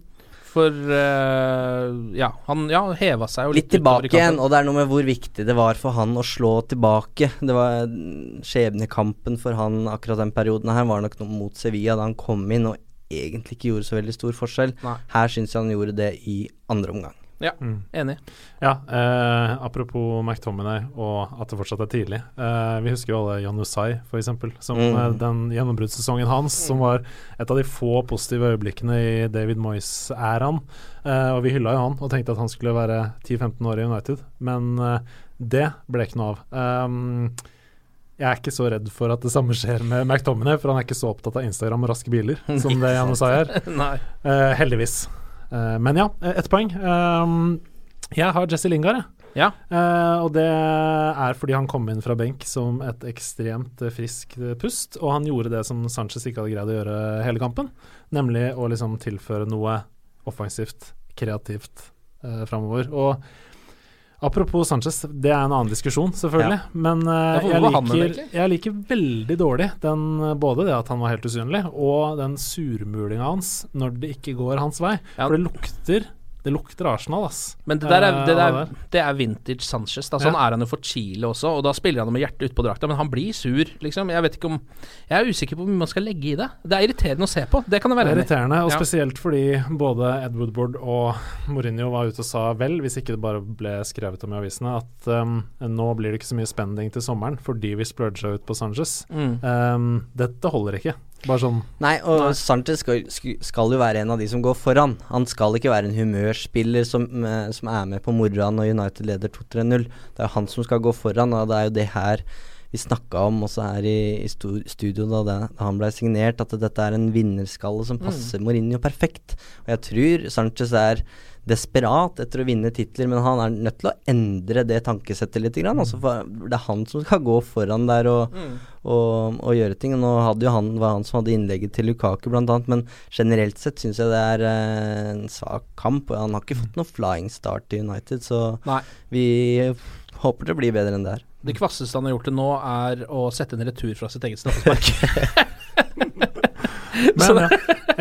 For uh, ja, han ja, heva seg jo Litt litt, tilbake igjen, og det er noe med hvor viktig det var for han å slå tilbake. Det var mm, Skjebnekampen for han akkurat den perioden her var nok noe mot Sevilla da han kom inn og egentlig ikke gjorde så veldig stor forskjell. Nei. Her syns jeg han gjorde det i andre omgang. Ja, Mm. enig. Ja, eh, apropos McTominay og at det fortsatt er tidlig. Eh, vi husker jo alle Janusai, f.eks. Som Mm. eh, den gjennombruddssesongen hans, som var et av de få positive øyeblikkene i David Moyes-æraen. Eh, og vi hylla jo han og tenkte at han skulle være 10-15 år i United, men eh, det ble ikke noe av. Um, jeg er ikke så redd for at det samme skjer med McTominay, for han er ikke så opptatt av Instagram og raske biler som det Janusai her. Nei. uh, heldigvis. Uh, men ja, ett poeng. Um, jeg har Jesse Lingard, jeg. Ja. Uh, og det er fordi han kom inn fra benk som et ekstremt friskt pust, og han gjorde det som Sanchez ikke hadde greid å gjøre hele kampen, nemlig å liksom tilføre noe offensivt, kreativt uh, framover. Og apropos Sanchez, det er en annen diskusjon, selvfølgelig, men Ja, Men uh, jeg, liker, jeg liker veldig dårlig den, eh, både det at han var helt usynlig, og den surmulinga hans når det ikke går hans vei. Ja. For det lukter Det lukter Arsenal, ass. Men det der er, det Eh, der, det. det er vintage Sanchez. Da. Sånn Ja. er han jo for Chile også, og da spiller han med hjertet utpå drakta, men han blir sur, liksom. Jeg vet ikke om Jeg er usikker på hvor mye man skal legge i det. Det er irriterende å se på, det kan Det være er irriterende, og spesielt fordi både Ed Woodward og Mourinho var ute og sa vel, hvis ikke det bare ble skrevet om i avisene, at um, nå blir det ikke så mye spending til sommeren fordi vi splurga ut på Sanchez. Mm. Um, dette holder ikke. Bare sånn Nei, og Nei. Sanchez skal, skal jo være en av de som går foran. Han skal ikke være en humørspiller som, eh, som er med på moroa når United leder 2-3-0. Det er jo han som skal gå foran, og det er jo det her vi snakka om også her i, i studio da, det, da han ble signert, at dette er en vinnerskalle som passer Mourinho perfekt. Og jeg tror Sanchez er desperat etter å vinne titler, men han er nødt til å endre det tankesettet litt. Grann, altså det er han som skal gå foran der og, og, og gjøre ting. Nå hadde jo han, var han som hadde innlegget til Lukaku, bl.a., men generelt sett syns jeg det er eh, en svak kamp. Han har ikke fått noe flying start i United, så Nei. vi håper det blir bedre enn det er. Det kvasseste han har gjort til nå, er å sette en retur fra sitt eget straffespark. Men ja,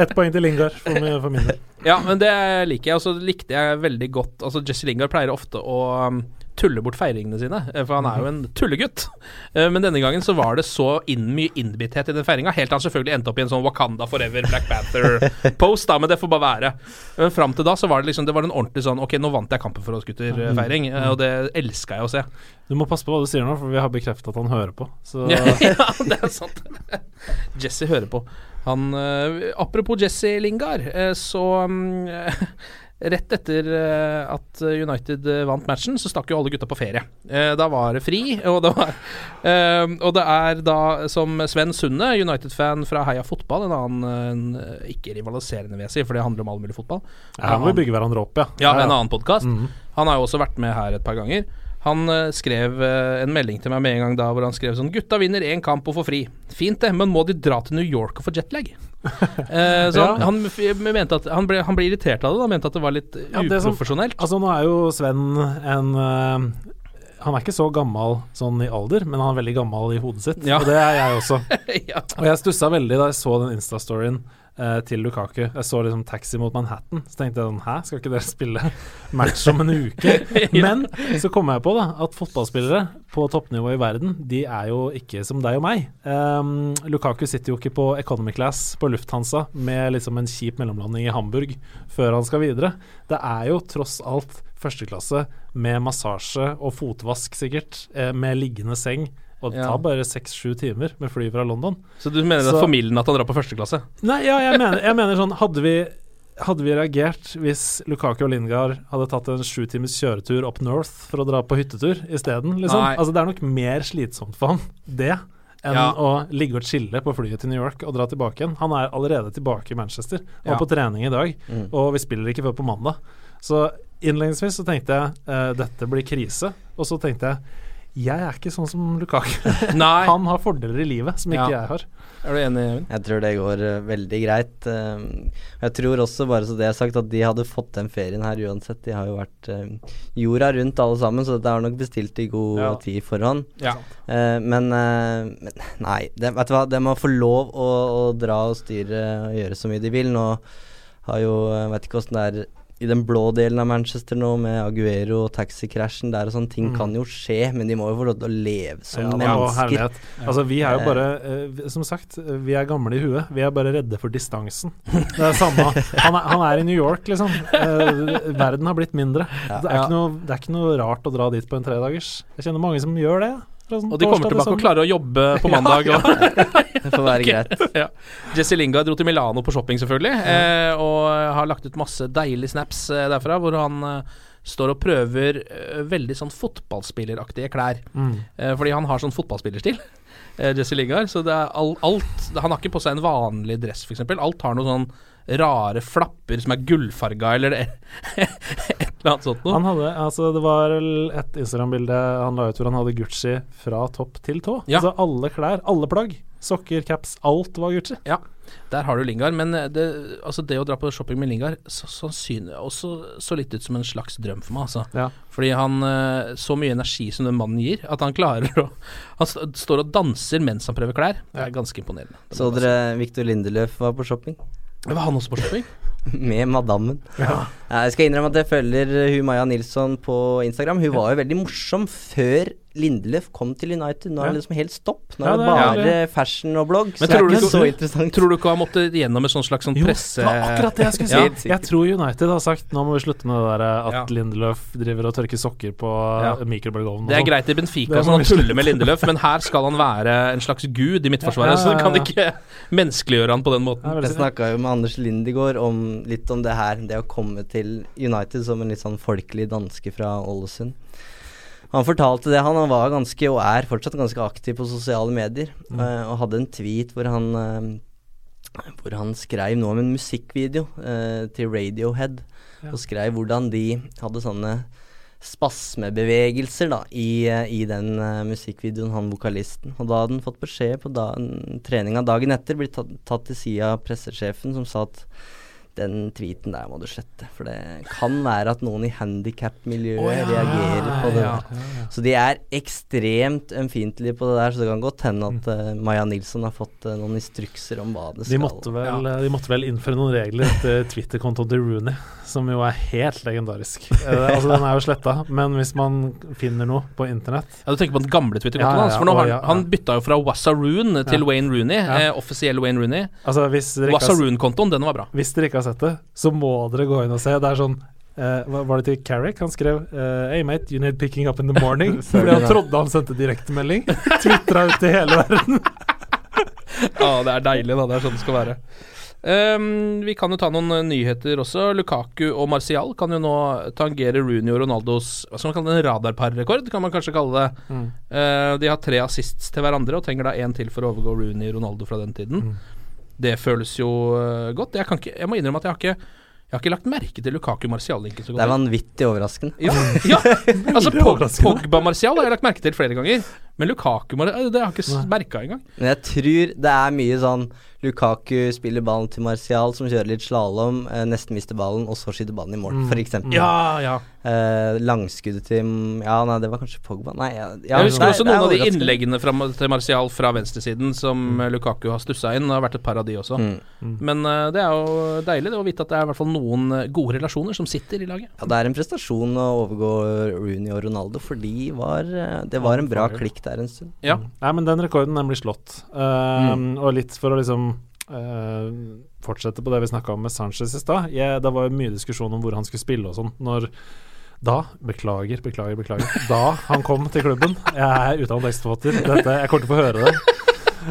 ett poeng til Lingard for, min- for min del. Ja, men det liker jeg. Og så likte jeg veldig godt Altså Jesse Lingard pleier ofte å um, tulle bort feiringene sine, eh, for han er jo en tullegutt. Eh, Men denne gangen så var det så inn, mye innbitthet i den feiringa, helt til han selvfølgelig endte opp i en sånn Wakanda Forever Black Panther-post, da, men det får bare være. Men fram til da så var det liksom Det var en ordentlig sånn Ok, nå vant jeg kampen for oss gutter-feiring, og det elska jeg å se. Du må passe på hva du sier nå, for vi har bekreftet at han hører på. Så ja, det er sant. Jesse hører på. Han eh, Apropos Jesse Lingard, eh, så um, Rett etter eh, at United vant matchen, så stakk jo alle gutta på ferie. Da var det fri, og det var Og det er da, som Sven Sunde, United-fan fra Heia Fotball, en annen Ikke rivaliserende, vil jeg si, for det handler om all mulig fotball. ja, her må vi bygge hverandre opp, ja. Ja, en annen podkast. Mhm. Han har jo også vært med her et par ganger. Han eh, skrev eh, en melding til meg med en gang da hvor han skrev sånn Gutta vinner én kamp og får fri. Fint det, men må de dra til New York og få jetlag? Eh, så han, Ja. han, mente at han ble, han ble irritert av det. Han mente at det var litt Ja, uprofesjonelt. som- Altså, nå er jo Sven en øh, Han er ikke så gammel sånn i alder, men han er veldig gammel i hodet sitt. Ja. Og det er jeg også. ja. Og jeg stussa veldig da jeg så den Insta-storyen eh, til Lukaku. Jeg så liksom Taxi mot Manhattan. Så tenkte jeg sånn Hæ, skal ikke dere spille match om en uke? Men så kom jeg på da at fotballspillere på toppnivå i verden, de er jo ikke som deg og meg. Um, Lukaku sitter jo ikke på economy class på Lufthansa med liksom en kjip mellomlanding i Hamburg før han skal videre. Det er jo tross alt førsteklasse med massasje og fotvask, sikkert, eh, med liggende seng. Og det tar bare seks-sju timer med fly fra London. Så du mener det er formildende at han drar på første klasse? Nei, ja, jeg mener, jeg mener sånn Hadde vi, hadde vi reagert hvis Lukaku og Lingard hadde tatt en sju timers kjøretur opp North for å dra på hyttetur isteden? Liksom? Nei. Altså, det er nok mer slitsomt for han, det, enn Ja. å ligge og chille på flyet til New York og dra tilbake igjen. Han er allerede tilbake i Manchester og Ja. på trening i dag, Mm. og vi spiller ikke før på mandag. Så innledningsvis så tenkte jeg uh, dette blir krise, og så tenkte jeg jeg er ikke sånn som Lukaku. Han har fordeler i livet som ikke Ja. jeg har. Er du enig, Even? Jeg tror det går uh, veldig greit. Uh, jeg tror også, bare så det er sagt, at de hadde fått den ferien her uansett. De har jo vært uh, jorda rundt alle sammen, så dette er nok bestilt i god Ja. tid forhånd. Ja. Eh, men, men nei, det, vet du hva, de må få lov å, å dra og styre og gjøre så mye de vil. Nå har jo Jeg vet ikke åssen det er i den blå delen av Manchester nå, med Aguero og taxikrasjen der og sånn. Ting Mm. kan jo skje, men de må jo få lov til å leve som Ja, mennesker. Ja, Altså, vi er jo Eh. bare uh, Som sagt, vi er gamle i huet. Vi er bare redde for distansen. Det er samme Han er, han er i New York, liksom. Uh, verden har blitt mindre. Ja. Det, er ikke noe, det er ikke noe rart å dra dit på en tredagers. Jeg kjenner mange som gjør det. Sånn Og de kommer tilbake og klarer å jobbe på mandag. og Det får være greit. ja. Jesse Lingard dro til Milano på shopping, selvfølgelig, eh, og har lagt ut masse deilige snaps eh, derfra, hvor han eh, står og prøver eh, veldig sånn fotballspilleraktige klær. Mm. Eh, fordi han har sånn fotballspillerstil, eh, Jesse Lingard. Så det er all, alt Han har ikke på seg en vanlig dress, f.eks. Alt har noen sånn rare flapper som er gullfarga, eller det, eller annet sånt noe. Han hadde, altså Det var et Instagram-bilde han la ut hvor han hadde Gucci fra topp til tå. Ja. Altså alle klær, alle plagg. Sokker, caps, alt var Gucci. Ja, der har du Lingard. Men eh, det, altså det å dra på shopping med Lingard så, sannsynlig, også så litt ut som en slags drøm for meg. Altså. Ja. Fordi han eh, Så mye energi som den mannen gir, at han klarer å Han står og danser mens han prøver klær. Det er ganske imponerende. Så dere Victor Lindeløf var på shopping? Var han også på shopping? Med madammen. Jeg skal innrømme at jeg følger uh, hun Maja Nilsson på Instagram. Hun var jo veldig morsom før Lindeløf kom til United. Nå er det liksom helt stopp. Nå er det bare fashion og blogg. Men så det er tror du ikke ikke- så interessant. Tror du ikke han måtte gjennom et sånn slags sånn Jo, det var akkurat det jeg skulle si. Ja. Jeg tror United har sagt nå må vi slutte med det der eh, at Ja. Lindelöf driver og tørker sokker på Ja. mikrobølgeovnen. Det er sånn. greit i Benfica at som han tuller med Lindeløf, men her skal han være en slags gud i midtforsvaret, Ja, ja, så du kan ikke menneskeliggjøre han på den måten. Jeg snakka jo med Anders Lind i går om litt om det her, det å komme til United som en litt sånn folkelig danske fra Ålesund. Han fortalte det. Han var ganske, og er fortsatt ganske aktiv på sosiale medier. Mm. Uh, og hadde en tweet hvor han uh, Hvor han skrev noe om en musikkvideo uh, til Radiohead. Ja. Og skrev hvordan de hadde sånne spasmebevegelser da i, i den musikkvideoen, han vokalisten. Og da hadde han fått beskjed på da, treninga dagen etter, blitt tatt, tatt til side av pressesjefen, som sa at den tweeten der må du slette. For det kan være at noen i handikap-miljøet oh, ja. reagerer på det. Ja, der. Så de er ekstremt ømfintlige på det der, så det kan godt hende at uh, Maja Nilsson har fått uh, noen instrukser om hva det De skal måtte, vel, de måtte vel innføre noen regler etter Twitter-kontoen til Rooney, som jo er helt legendarisk. Eh, altså Den er jo sletta, men hvis man finner noe på internett Ja, Du tenker på den gamle Twitter-kontoen Ja, ja, hans? For nå ja, har ja, ja. han bytta jo fra Wassaroon til Ja. Wayne Rooney. Ja. Eh, offisiell Wayne Rooney. Altså Wassaroon-kontoen, den var bra. hvis dere ikke har sett det, så må dere gå inn og se. Det er sånn Uh, Var det til Carrick? Han skrev uh, Hey mate, you need picking up in the morning. Fordi han trodde han sendte direktemelding. Tvitra ut til hele verden. Ja, det er deilig, da. Det er sånn det skal være. Um, vi kan jo ta noen eh, nyheter også. Lukaku og Martial kan jo nå tangere Rooney og Ronaldos Hva skal man kalle det, en radarparrekord, kan man kanskje kalle det. Mm. Uh, de har tre assists til hverandre og trenger da én til for å overgå Rooney og Ronaldo fra den tiden. Det føles jo eh, godt. Jeg, kan ikke, jeg må innrømme at jeg har ikke jeg har ikke lagt merke til Lukaku Martial-linken så godt. Det er vanvittig overraskende. Ja, ja. altså. Pogba Martial har jeg lagt merke til flere ganger, men Lukaku Mar det har jeg ikke merka engang. Men jeg tror det er mye sånn Lukaku spiller ballen til Martial, som kjører litt slalåm, eh, nesten mister ballen, og så skyter ballen i mål, Mm. eksempel. Ja, ja. Eh, langskuddet til Ja, nei, det var kanskje Pogba. Nei, ja, ja, jeg husker det er- også noen av de innleggene fra, til Martial fra venstresiden som mm. Lukaku har stussa inn. Det har vært et par av de også. Mm. Men eh, det er jo deilig det å vite at det er i hvert fall noen eh, gode relasjoner som sitter i laget. Ja, det er en prestasjon å overgå Rooney og Ronaldo, for de var eh, Det var en bra klikk der en stund. Ja. Nei, men den rekorden, den blir slått. Um, Og litt for å liksom uh, fortsette på det vi snakka om med Sanchez i stad. Det var mye diskusjon om hvor han skulle spille og sånn. Når da Beklager, beklager, beklager. Da han kom til klubben Jeg er utdannet tekstforfatter. Dette, jeg kommer til å få høre det.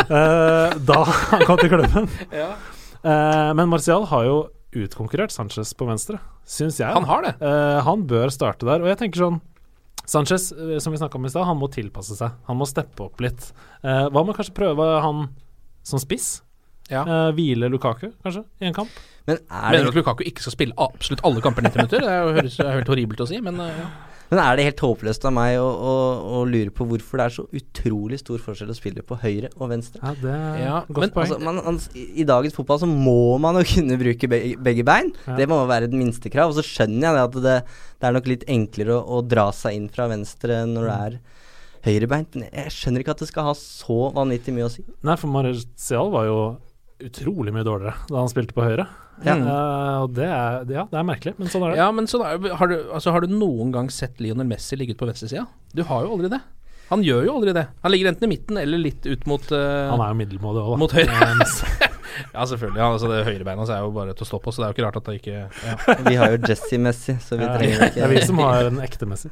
Uh, da han kom til klubben. Uh, men Martial har jo utkonkurrert Sanchez på venstre, syns jeg. Han har det. Uh, han bør starte der. Og jeg tenker sånn Sanchez, eh, som vi snakka om i stad, han må tilpasse seg. Han må steppe opp litt. Eh, hva med kanskje prøve han som spiss? Ja. Uh, hvile Lukaku, kanskje, i en kamp? Men er Mener du at Lukaku ikke skal spille absolutt alle kamper 90 minutter? Det høres helt horribelt å si, men uh, ja. men er det helt håpløst av meg å, å, å lure på hvorfor det er så utrolig stor forskjell å spille på høyre og venstre? Ja, det er Ja, godt men poeng. Altså, man, man, I i dagens fotball så må man jo kunne bruke begge, begge bein. Ja. Det må være et minstekrav. Og så skjønner jeg det at det, det er nok litt enklere å, å dra seg inn fra venstre når det er høyrebeint. Men jeg skjønner ikke at det skal ha så vanvittig mye å si. Nei, for Marcial var jo utrolig mye dårligere da han spilte på høyre. Ja. Uh, og det er, ja, det er merkelig, men sånn er det. ja, men sånn er, har, du, altså, har du noen gang sett Lionel Messi ligge ut på venstresida? Du har jo aldri det. Han gjør jo aldri det. Han ligger enten i midten eller litt ut mot uh, Han er jo middelmådig òg, da. Mot høyre. Ja, selvfølgelig. Ja, altså, det høyrebeina er jo bare til å stå på, så det er jo ikke rart at det ikke ja. Vi har jo Jesse Messi, så vi Ja, trenger det er vi som har en ekte Messi.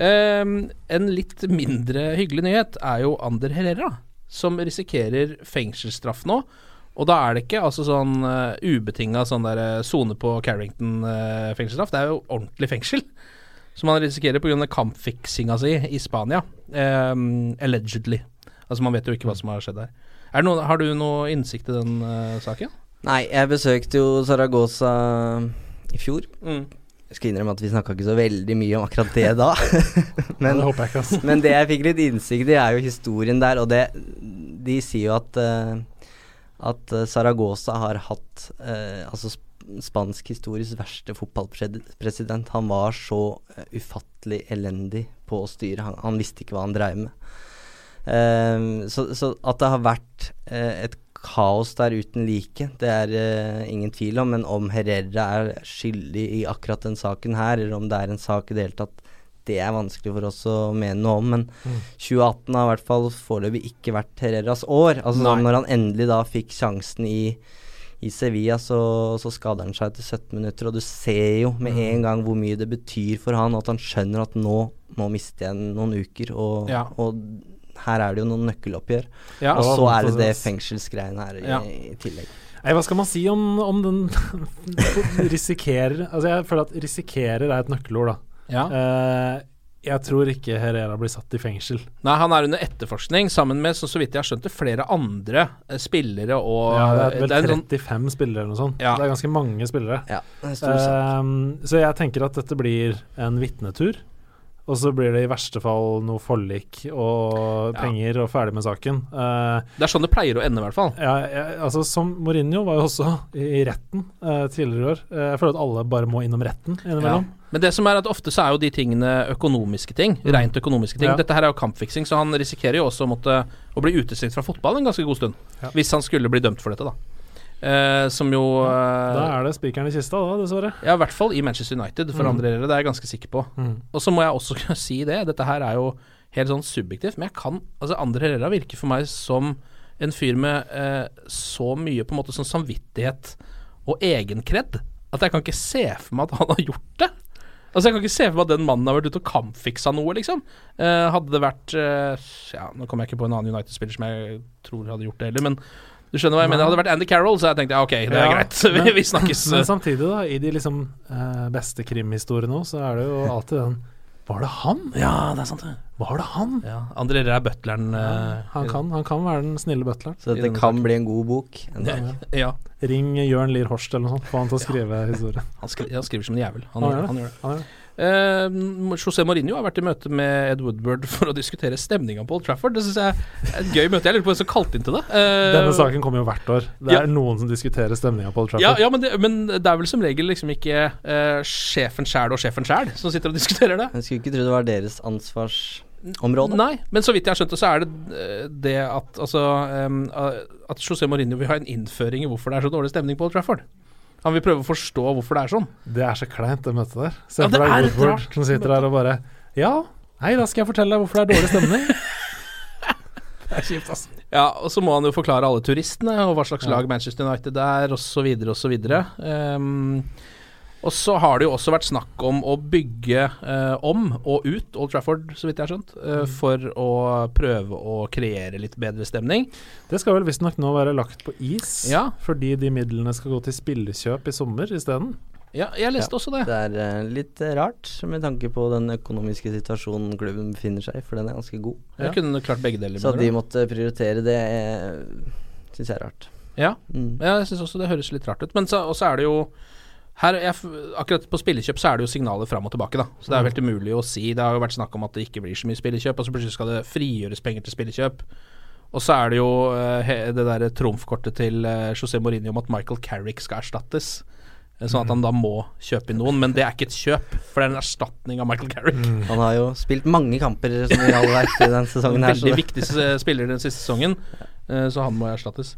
Ehm, En litt mindre hyggelig nyhet er jo Ander Herrera, som risikerer fengselsstraff nå. Og da er det ikke altså sånn uh, ubetinga sånn der eh, sone på Carrington-fengselsstraff. det er jo ordentlig fengsel. Som han risikerer pga. kampfiksinga si i Spania. Um, allegedly. Altså Man vet jo ikke hva som har skjedd der. Er det noe, har du noe innsikt i den uh, saken? Nei, jeg besøkte jo Saragossa i fjor. Jeg skal innrømme at vi snakka ikke så veldig mye om akkurat det da. Men, men, det men det jeg fikk litt innsikt i, er jo historien der, og det De sier jo at eh, at Saragosa Saragossa har hatt eh, altså sp spansk histories verste fotballpresident. Han var så eh, ufattelig elendig på å styre. Han, han visste ikke hva han dreiv med. Um, så, så at det har vært uh, et kaos der uten like, det er uh, ingen tvil om. Men om Herrera er skyldig i akkurat den saken her, eller om det er en sak i det hele tatt, det er vanskelig for oss å mene noe om. Men 2018 har i hvert fall foreløpig ikke vært Herreras år. Altså Nei. Når han endelig da fikk sjansen i i Sevilla så, så skader han seg etter 17 minutter, og du ser jo med en gang hvor mye det betyr for han, at han skjønner at nå, nå mister jeg noen uker, og, Ja. og her er det jo noen nøkkeloppgjør. Ja. og så er det det fengselsgreiene her i, Ja. i tillegg. Nei, hva skal man si om, om den risikerer Altså, jeg føler at risikerer er et nøkkelord, da. Ja. Uh, Jeg tror ikke Herrera blir satt i fengsel. Nei, han er under etterforskning sammen med, så, så vidt jeg har skjønt det, flere andre eh, spillere og Ja, det er vel det er 35 sånn- 35 spillere eller noe sånt. Ja. Det er ganske mange spillere. Ja. Ehm, så jeg tenker at dette blir en vitnetur. Og så blir det i verste fall noe forlik og Ja. penger og ferdig med saken. Uh, Det er sånn det pleier å ende, i hvert fall. ja, jeg, altså Som Mourinho var jo også i, retten uh, tidligere i år. Uh, jeg føler at alle bare må innom retten innimellom. Men det som er at ofte så er jo de tingene økonomiske ting. Rent økonomiske ting. Mm. Ja. Dette her er jo kampfiksing, så han risikerer jo også å måtte å bli utestengt fra fotball en ganske god stund. Ja. Hvis han skulle bli dømt for dette, da. Eh, som jo eh, Da er det spikeren i kista, da, dessverre. Ja, i hvert fall i Manchester United, for Mm. andre dere. Det er jeg ganske sikker på. Mm. Og så må jeg også kunne si det, dette her er jo helt sånn subjektivt, men jeg kan Altså, Andre Herrera virker for meg som en fyr med eh, så mye på en måte sånn samvittighet og egenkred at jeg kan ikke se for meg at han har gjort det. Altså Jeg kan ikke se for meg at den mannen har vært ute og kampfiksa noe, liksom. Eh, hadde det vært eh, Ja, nå kommer jeg ikke på en annen United-spiller som jeg tror hadde gjort det heller, men du skjønner hva jeg mener. Hadde det vært Andy Carroll, så hadde jeg tenkt ja, ok, det er Ja, greit. vi, men- vi snakkes. Men samtidig, da, i de liksom eh, beste krimhistoriene òg, så er det jo alltid den Var det han? Ja, det er sant, det. Var det han? Ja, Andre Ræ er butleren. eh, Han kan, han kan være den snille butleren. Så dette kan bli en god bok. En dag. Ja. Ring Jørn Lier Horst eller noe sånt, få han til å skrive historien. Han, skri han skriver som en jævel. Han, Han gjør, gjør det. han gjør det. Eh, José Mourinho har vært i møte med Ed Woodward for å diskutere stemninga på Old Trafford. Det syns jeg er et gøy møte. Jeg lurer på hvem som kalte inn til det. Eh, Denne saken kommer jo hvert år. Det ja. er noen som diskuterer stemninga på Old Trafford. ja men, det, men det er vel som regel liksom ikke eh, sjefen sjæl og sjefen sjæl som sitter og diskuterer det. Jeg skulle ikke tro det var deres ansvarsområde. Nei, men så vidt jeg har skjønt det, så er det eh, det at altså eh, At José Mourinho vil ha en innføring i hvorfor det er så dårlig stemning på Old Trafford. Han vil prøve å forstå hvorfor det er sånn. Det er så kleint, det møtet der. Se Ja, for deg Woodward som sitter der og bare Ja, nei, da skal jeg fortelle deg hvorfor det er dårlig stemning. det er kjipt, altså. Ja, og så må han jo forklare alle turistene og hva slags Ja. lag Manchester United er, osv., osv. Um, og så har det jo også vært snakk om å bygge eh, om og ut Old Trafford, så vidt jeg har skjønt, eh, Mm. for å prøve å kreere litt bedre stemning. Det skal vel visstnok nå være lagt på is, Ja. fordi de midlene skal gå til spillekjøp i sommer isteden. Ja, jeg leste også det. Det er uh, litt eh, rart, med tanke på den økonomiske situasjonen klubben befinner seg i, for den er ganske god. Ja. kunne klart begge deler. Så at de måtte prioritere det, eh, syns jeg er rart. Ja, Mm. ja jeg syns også det høres litt rart ut. Men så er det jo her, jeg, akkurat på spillekjøp så er det jo signaler fram og tilbake, da. Så det er jo helt umulig å si. Det har jo vært snakk om at det ikke blir så mye spillekjøp, og så plutselig skal det frigjøres penger til spillekjøp. Og så er det jo uh, det derre trumfkortet til uh, José Mourinho om at Michael Carrick skal erstattes. Eh, Sånn at han da må kjøpe inn noen, men det er ikke et kjøp, for det er en erstatning av Michael Carrick. Han har jo spilt mange kamper, som vi alle vet, i denne sesongen her. så Veldig det- viktig spiller den siste sesongen, uh, så han må erstattes.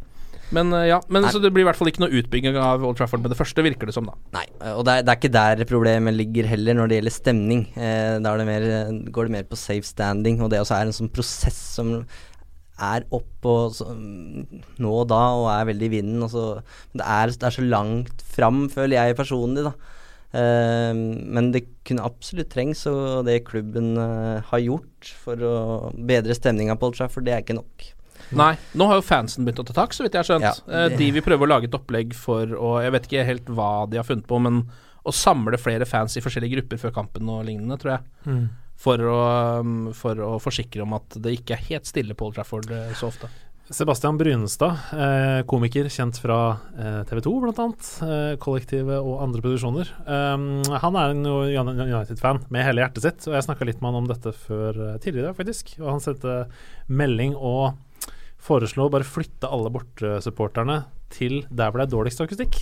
Men eh, ja, men så det blir i hvert fall ikke noe utbygging av Old Trafford med det første, virker det som, da. Nei, og det er, det er ikke der problemet ligger heller når det gjelder stemning. Eh, da det mer, går det mer på safe standing, og det også er en sånn prosess som er opp og så, nå og da og er veldig i vinden. Og så, det, er, det er så langt fram, føler jeg personlig, da. Eh, men det kunne absolutt trengs, og det klubben eh, har gjort for å bedre stemninga på Old Trafford, det er ikke nok. Nei, nå har jo fansen begynt å ta tak, så vidt jeg har skjønt. Ja, Eh, det- de vil prøve å lage et opplegg for å Jeg vet ikke helt hva de har funnet på, men å samle flere fans i forskjellige grupper før kampen og lignende, tror jeg. Mm. For å, um, for å forsikre om at det ikke er helt stille på Old Trafford eh, så ofte. Sebastian Brynestad, eh, komiker kjent fra TV 2 bl.a., kollektivet og andre produksjoner. Um, han er en United-fan med hele hjertet sitt, og jeg snakka litt med han om dette før tidligere faktisk. Og han sendte melding og foreslo å bare flytte alle bortesupporterne til der hvor det er dårligst akustikk.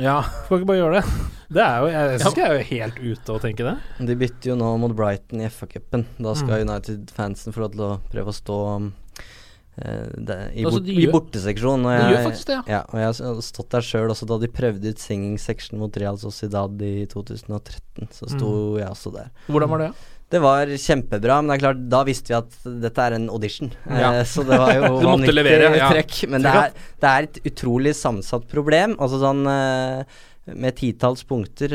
Ja. Skal ikke bare gjøre det? Det er jo, Jeg syns jeg er jo helt ute å tenke det. De bytter jo nå mot Brighton i FA-cupen. Da skal Mm. United-fansen få lov til å prøve å stå um, eh, det, i, Altså, bort, de i borteseksjonen. og de jeg- gjør faktisk det, ja. Og jeg har stått der sjøl også da de prøvde ut singing section mot Real Sociedad i 2013. Så sto Mm. jeg også der. Hvordan var det? Det var kjempebra, men det er klart, da visste vi at dette er en audition. Ja. Eh, så det var jo Du måtte vanvittig levere, ja. trekk. Men det er, det er et utrolig sammensatt problem. Altså sånn eh, med titalls punkter.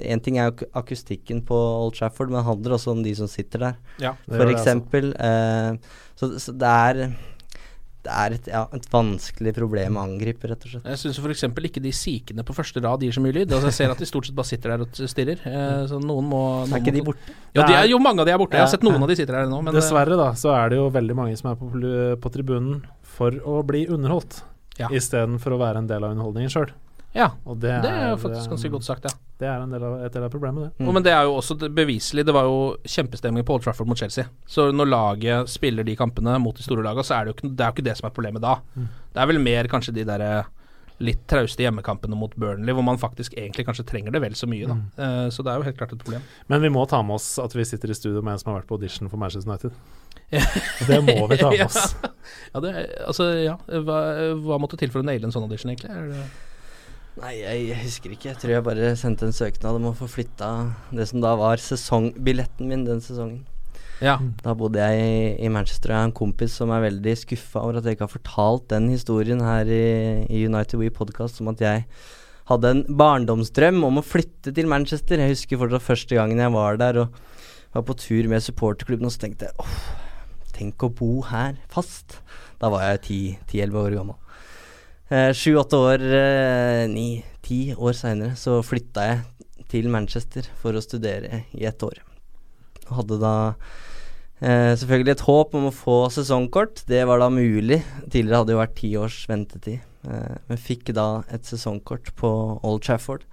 Én ting er jo akustikken på Old Trafford, men det handler også om de som sitter der. Ja, f.eks. For altså. eksempel. eh, så, så det er det er et, ja, et vanskelig problem å angripe, rett og slett. Jeg syns f.eks. ikke de sikene på første rad gir så mye lyd. Altså, jeg ser at de stort sett bare sitter der og stirrer. Eh, så noen må noen Er ikke de borte? Ja, de er, jo mange av de er borte. Jeg har sett noen av de sitter der nå, men eh, Dessverre, da, så er det jo veldig mange som er på, på tribunen for å bli underholdt, Ja. istedenfor å være en del av underholdningen sjøl. Ja, Og det, det er er faktisk ganske godt sagt, ja. Det er en del av, et del av problemet, det. Og, men det er jo også beviselig. Det var jo kjempestemning på Old Trafford mot Chelsea. Så når laget spiller de kampene mot de store lagene, så er det jo ikke, det er jo ikke det som er problemet da. Det er vel mer kanskje de derre litt trauste hjemmekampene mot Burnley, hvor man faktisk egentlig kanskje trenger det vel så mye, da. Eh, så det er jo helt klart et problem. Men vi må ta med oss at vi sitter i studio med en som har vært på audition for Manchester United. Det må vi ta med oss. Ja, det, altså, ja. Hva, hva måtte til for å naile en sånn audition, egentlig? Er det Nei, jeg husker ikke. Jeg tror jeg bare sendte en søknad om å få flytta det som da var sesongbilletten min den sesongen. Ja. Da bodde jeg i, Manchester, og jeg har en kompis som er veldig skuffa over at jeg ikke har fortalt den historien her i, i United We Podcast, om at jeg hadde en barndomsdrøm om å flytte til Manchester. Jeg husker fortsatt første gangen jeg var der og var på tur med supporterklubben, og så tenkte jeg åh, tenk å bo her fast. Da var jeg 10-11 år gammel. Eh, Sju-åtte år, eh, ni, ti år seinere, så flytta jeg til Manchester for å studere i ett år. Og hadde da eh, selvfølgelig et håp om å få sesongkort. Det var da mulig. Tidligere hadde det jo vært ti års ventetid. Eh, men fikk da et sesongkort på Old Trafford.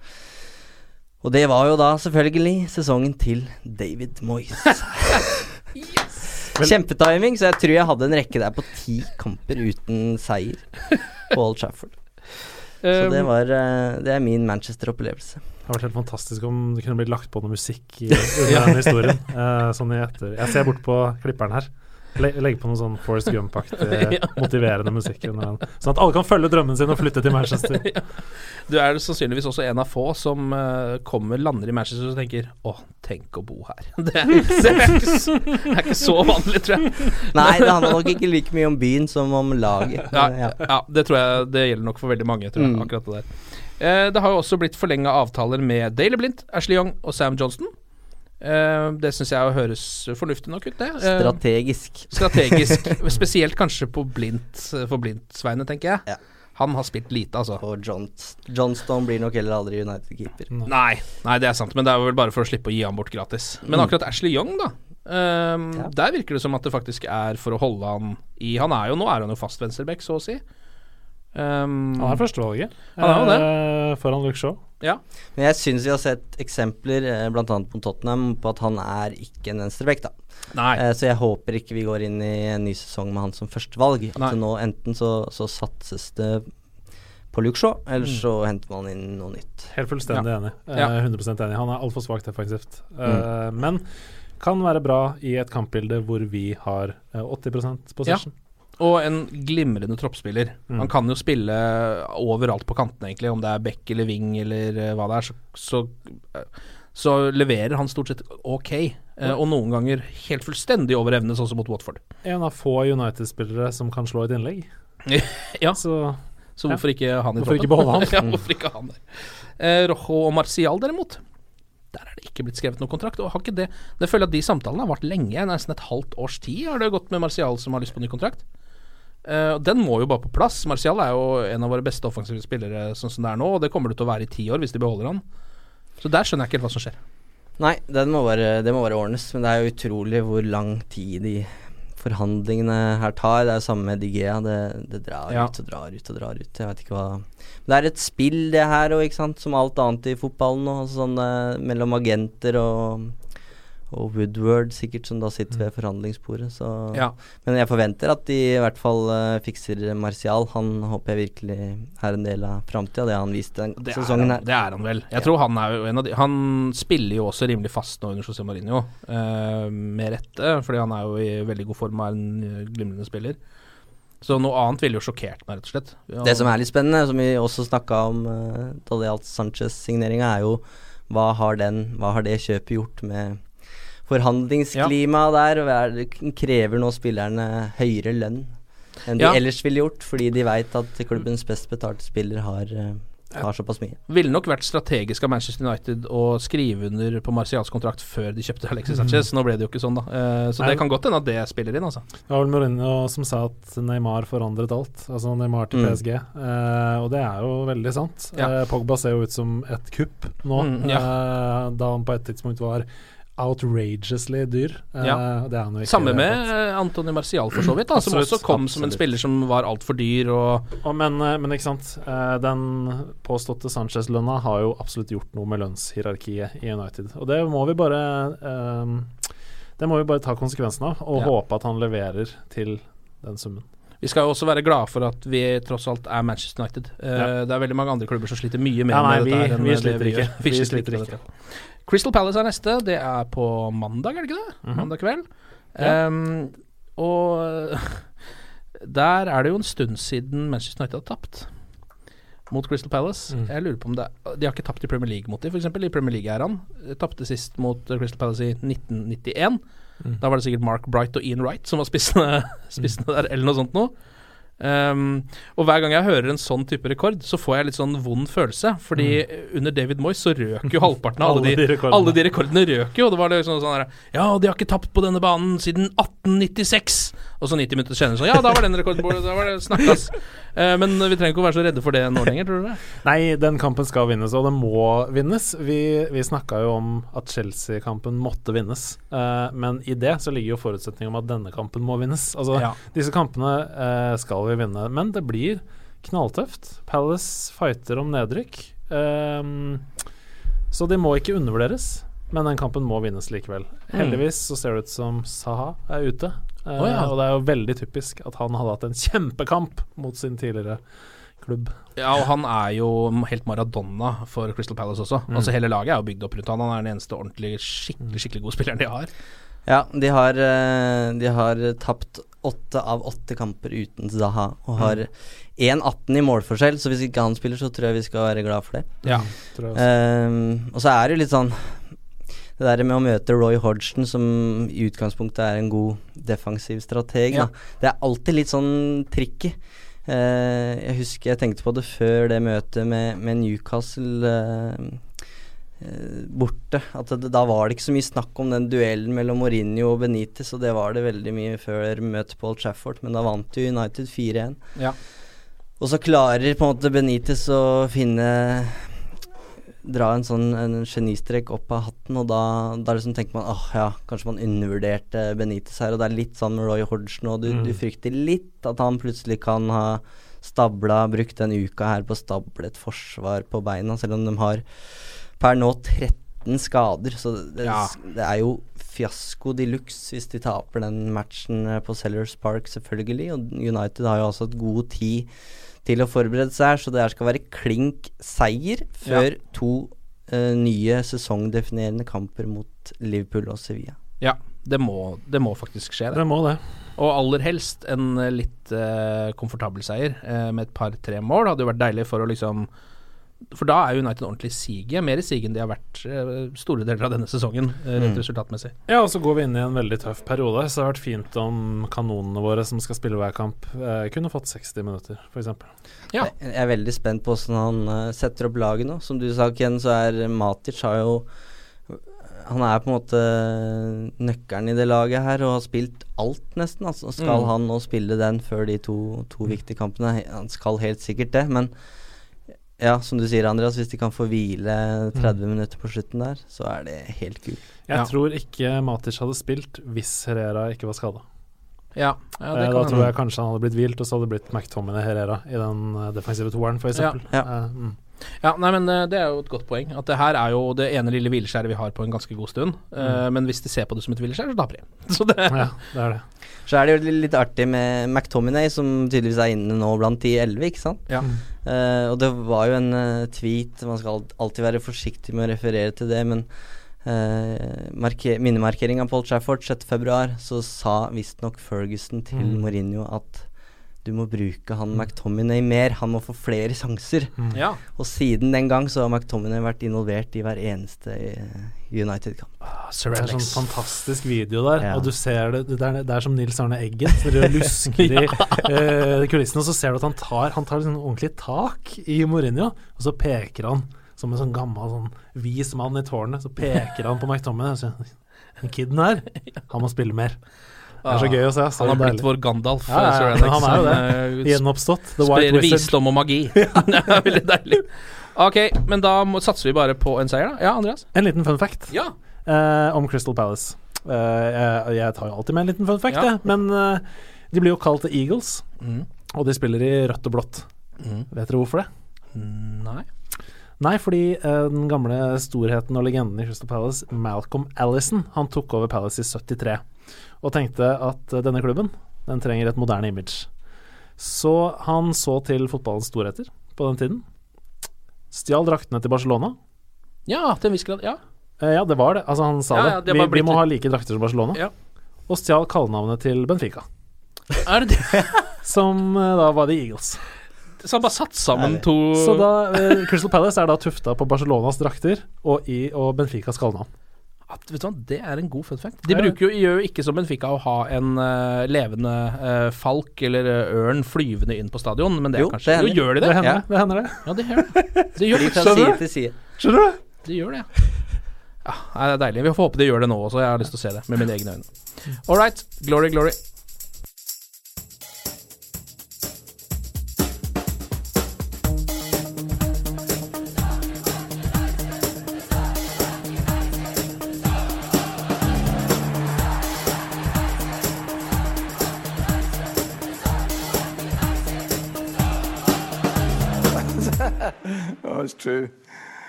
Og det var jo da selvfølgelig sesongen til David Moyes. Kjempetiming, så jeg tror jeg hadde en rekke der på ti kamper uten seier på Old Trafford. Så det Um, var eh, Det er min Manchester-opplevelse. Det hadde vært helt fantastisk om det kunne blitt lagt på noe musikk i, i denne historien. Eh, sånn i etter Jeg ser bort på klipperen her. Le legg på noe sånn Forest Gump-aktig motiverende musikk. under den. Sånn at alle kan følge drømmen sin og flytte til Manchester. Du er sannsynligvis også en av få som eh, kommer, lander i Manchester og tenker Å, tenk å bo her. Det er, det er, ikke, så, det er ikke så vanlig, tror jeg. Nei, det handler nok ikke like mye om byen som om laget. Ja, ja. ja, det tror jeg det gjelder nok for veldig mange, tror jeg, Mm. akkurat det der. Eh, det har jo også blitt forlenga avtaler med Daily Blind, Ashley Young og Sam Johnston. Eh, det syns jeg høres fornuftig nok ut, det. Eh, Strategisk. strategisk. spesielt kanskje på blindt, for Blindt-Sveine, tenker jeg. Ja. Han har spilt lite, altså. Og John, Johnston blir nok heller aldri United-keeper. Nei, nei, det er sant, men det er vel bare for å slippe å gi han bort gratis. Men Mm. akkurat Ashley Young, da. Um, Ja. Der virker det som at det faktisk er for å holde han i Han er jo nå er han jo fast venstreback, så å si. Um, Han er førstevalget er eh, foran Luke Shaw. Ja. Men jeg syns vi har sett eksempler, eh, bl.a. på Tottenham, på at han er ikke en venstrebekk, da. Nei. Eh, så jeg håper ikke vi går inn i en ny sesong med han som førstevalg. At nå enten så, så satses det på Luke Shaw, eller Mm. så henter man inn noe nytt. Helt fullstendig enig. Eh, Ja. 100% enig. Han er altfor svakt defensivt. Mm. Eh, Men kan være bra i et kampbilde hvor vi har eh, 80% possession. Og en glimrende troppsspiller. Mm. Han kan jo spille overalt på kantene, egentlig. Om det er back eller wing eller eh, hva det er, så, så, eh, så leverer han stort sett ok. Eh, og noen ganger helt fullstendig over evne, sånn som mot Watford. En av få United-spillere som kan slå et innlegg. Ja. Så Så hvorfor ikke han i Hvorfor troppen? ikke beholde han? ja, hvorfor ikke han der? Eh, Rojo og Martial derimot, der er det ikke blitt skrevet noen kontrakt. Og har ikke det Det føler jeg at de samtalene har vart lenge, nesten et halvt års tid har det gått med Martial som har lyst på ny kontrakt. Og den må jo bare på plass. Martial er jo en av våre beste offensive spillere sånn som det er nå, og det kommer det til å være i ti år hvis de beholder han. Så der skjønner jeg ikke helt hva som skjer. Nei, den må bare, det må bare ordnes, men det er jo utrolig hvor lang tid de forhandlingene her tar. Det er jo samme med Digea. Det, det drar Ja. ut og drar ut og drar ut. Jeg vet ikke hva Det er et spill, det her sant. Som alt annet i fotballen nå. Sånn eh, mellom agenter og og Woodward sikkert, som da sitter ved forhandlingsbordet. Så. Ja. Men jeg forventer at de i hvert fall uh, fikser Martial. Han håper jeg virkelig er en del av framtida, det han viste den Det sesongen han, her. det er han vel. Jeg tror han er jo en av de Han spiller jo også rimelig fast nå under José Mourinho, uh, med rette, fordi han er jo i veldig god form og er en eh, glimrende spiller. Så noe annet ville jo sjokkert meg, rett og slett. Ja, Det som er litt spennende, som vi også snakka om uh, da det gjaldt Sanchez-signeringa, er jo hva har, den, hva har det kjøpet gjort med forhandlingsklimaet der? Og er det, krever nå spillerne høyere lønn enn de Ja. ellers ville gjort, fordi de veit at klubbens best betalte spiller har, uh, har såpass mye. Ville nok vært strategisk av Manchester United å skrive under på Marcials kontrakt før de kjøpte Alexis Sanchez. Nå ble det jo ikke sånn, da. Så så Nei. det kan godt hende at det spiller inn, altså. Det var vel Mourinho som sa at Neymar forandret alt. Altså Neymar til Mm. PSG. Eh, og det er jo veldig sant. Ja. Eh, Pogba ser jo ut som et kupp nå, Mm, ja. eh, da han på et tidspunkt var outrageously dyr. Eh, Ja. Det er ikke. Samme med eh, Antony Martial, for så vidt, da, som Absolutt, også kom som en spiller som var altfor dyr og Og men, eh, men ikke sant, eh, den påståtte Sanchez-lønna har jo absolutt gjort noe med lønnshierarkiet i United. Og det må vi bare eh, Det må vi bare ta konsekvensen av, og Ja. håpe at han leverer til den summen. Vi skal jo også være glade for at vi tross alt er Manchester United. Uh, Ja. Det er veldig mange andre klubber som sliter mye mer Ja, nei, med vi, dette her enn vi det sliter vi ikke. gjør. Vi sliter sliter ikke. Crystal Palace er neste. Det er på mandag, er det ikke det? Mhm. Mandag kveld. Ja. Um, og der er det jo en stund siden Manchester United har tapt mot Crystal Palace. Mm. Jeg lurer på om det er, De har ikke tapt i Premier League mot dem, f.eks. I Premier League-æraen. Tapte sist mot Crystal Palace i 1991. Mm. Da var det sikkert Mark Bright og Ian Wright som var spissene, spissene der, eller noe sånt noe. Um, og hver gang jeg hører en sånn type rekord, så får jeg litt sånn vond følelse. Fordi under David Moyes så røk jo halvparten av alle, Alle de, de rekordene. alle de rekordene røk jo. Det var liksom sånn der, Ja, de har ikke tapt på denne banen siden 1896! Og så 90 minutter senere sånn Ja, da var den rekordbordet. Da var det snakkas. Eh, men vi trenger ikke å være så redde for det nå lenger, tror du det? Nei, den kampen skal vinnes, og den må vinnes. Vi, vi snakka jo om at Chelsea-kampen måtte vinnes, eh, men i det så ligger jo forutsetningen om at denne kampen må vinnes. Altså, Ja. disse kampene eh, skal vi vinne, men det blir knalltøft. Palace fighter om nedrykk, ehm, så de må ikke undervurderes. Men den kampen må vinnes likevel. Heldigvis så ser det ut som Saha er ute. Eh, Å ja. Og det er jo veldig typisk at han hadde hatt en kjempekamp mot sin tidligere klubb. Ja, og han er jo helt Maradona for Crystal Palace også. Mm. Altså Hele laget er jo bygd opp rundt han. Han er den eneste ordentlig skikkelig skikkelig gode spilleren de har. Ja, de har, eh, de har tapt åtte av åtte kamper uten Zaha, og har 1-18 i målforskjell, så hvis ikke han spiller, så tror jeg vi skal være glad for det. Ja. Tror jeg også. Um, og så er det jo litt sånn Det der med å møte Roy Hodgson, som i utgangspunktet er en god defensiv strateg, Ja. Det er alltid litt sånn tricky. Eh, jeg husker jeg tenkte på det før det møtet med, med Newcastle eh, eh, borte. At det, da var det ikke så mye snakk om den duellen mellom Mourinho og Benitez, og det var det veldig mye før møtet på Old Trafford, men da vant jo United 4-1. Ja. Og så klarer på en måte Benitez å finne Dra en sånn en genistrek opp av hatten, og da, da liksom tenker man åh ja, kanskje man undervurderte Benitez her. Og det er litt sånn med Roy Hodgson, og du, Mm. du frykter litt at han plutselig kan ha stabla, brukt den uka her på å stable et forsvar på beina, selv om de har per nå 13 skader. Så det, Ja. det er jo fiasko de luxe hvis de taper den matchen på Sellers Park, selvfølgelig. Og United har jo også et god tid til å forberede seg så det her skal være klink seier før to uh, nye sesongdefinerende kamper mot Liverpool og Sevilla. ja. Det må, det må faktisk skje, det. Det må det. Og aller helst en litt uh, komfortabel seier uh, med et par-tre mål. Hadde jo vært deilig for å liksom For da er United ordentlig siget. Mer i siget enn de har vært eh, store deler av denne sesongen, rett Mm. resultatmessig. Ja, og så går vi inn i en veldig tøff periode, så det har vært fint om kanonene våre som skal spille hver kamp, eh, kunne fått 60 minutter, f.eks. Ja. Jeg, er veldig spent på hvordan han eh, setter opp laget nå. Som du sa, Ken, så er Matic har jo Han er på en måte nøkkelen i det laget her og har spilt alt, nesten. Altså, skal Mm. han nå spille den før de to, to viktige kampene? Han skal helt sikkert det, men ja, som du sier, Andreas, hvis de kan få hvile 30 minutter på slutten der, så er det helt kult. Jeg Ja. tror ikke Matic hadde spilt hvis Herrera ikke var skada. Ja, ja Eh, da tror jeg kanskje han hadde blitt hvilt, og så hadde det blitt McTominay Herrera i den eh, defensive toeren, f.eks. Ja. Ja. Eh, mm. Ja, nei, men eh, Det er jo et godt poeng. At det her er jo det ene lille hvileskjæret vi har på en ganske god stund. Eh, men hvis de ser på det som et hvileskjær, så taper de. Så det, ja, det er det. Så er det jo litt artig med McTominay, som tydeligvis er inne nå blant de elleve, ikke sant? Ja. Uh, og det var jo en uh, tweet Man skal alltid være forsiktig med å referere til det, men uh, minnemarkeringa på Old Trafford 6.2, så sa visstnok Ferguson til Mm. Mourinho at du må bruke han McTominay mer. Han må få flere sjanser. Ja. Og siden den gang så har McTominay vært involvert i hver eneste eh, United-kamp. Ah, Det er en sånn fantastisk video der, Ja. og du ser det Det er, det er som Nils Arne Eggen. Så dere lusker i eh, kulissene, og så ser du at han tar Han tar liksom ordentlig tak i Mourinho, og så peker han som en sånn gammel sånn vis mann i tårnet. Så peker han på McTominay og sier Den kiden her, han må spille mer. Det er så gøy å se. Han har blitt vår Gandalf. Ja, ja, ja, han er jo det. eh, Gjenoppstått. The White Sprer Wizard. visdom og magi. det er veldig deilig. Ok, men da må, satser vi bare på en seier, da. Ja, Andreas? En liten fun fact Ja. eh, om Crystal Palace. Eh, jeg, jeg tar jo alltid med en liten fun fact, jeg, men eh, de blir jo kalt The Eagles, Mm. og de spiller i rødt og blått. Mm. Vet dere hvorfor det? Nei. Nei, fordi eh, den gamle storheten og legenden i Crystal Palace, Malcolm Allison, han tok over Palace i 73 og tenkte at eh, denne klubben, den trenger et moderne image. Så han så til fotballens storheter på den tiden. Stjal draktene til Barcelona. Ja, til en viss grad. Ja. Eh, ja, det var det. Altså, han sa Ja, ja, det det. Vi, vi må ha like drakter som Barcelona. Ja. Og stjal kallenavnet til Benfica, Er det det? som eh, da var The Eagles. Så han bare satt sammen to Så da Crystal Palace er da tufta på Barcelonas drakter og, i, og Benficas kallenavn. At, Vet du hva, Det er en god fun fact. De jo, gjør jo ikke som Benfica å ha en uh, levende uh, falk eller eh, ørn flyvende inn på stadion, men det Jo, kanskje det. Jo, gjør de Det det? hender, Ja. det. hender det. Ja, det gjør det. Det gjør side til side. Skjønner du? Det gjør det, ja. ja. Det er deilig. Vi får håpe de gjør det nå også. Jeg har lyst til å se det med mine egne øyne. All right. Glory, glory.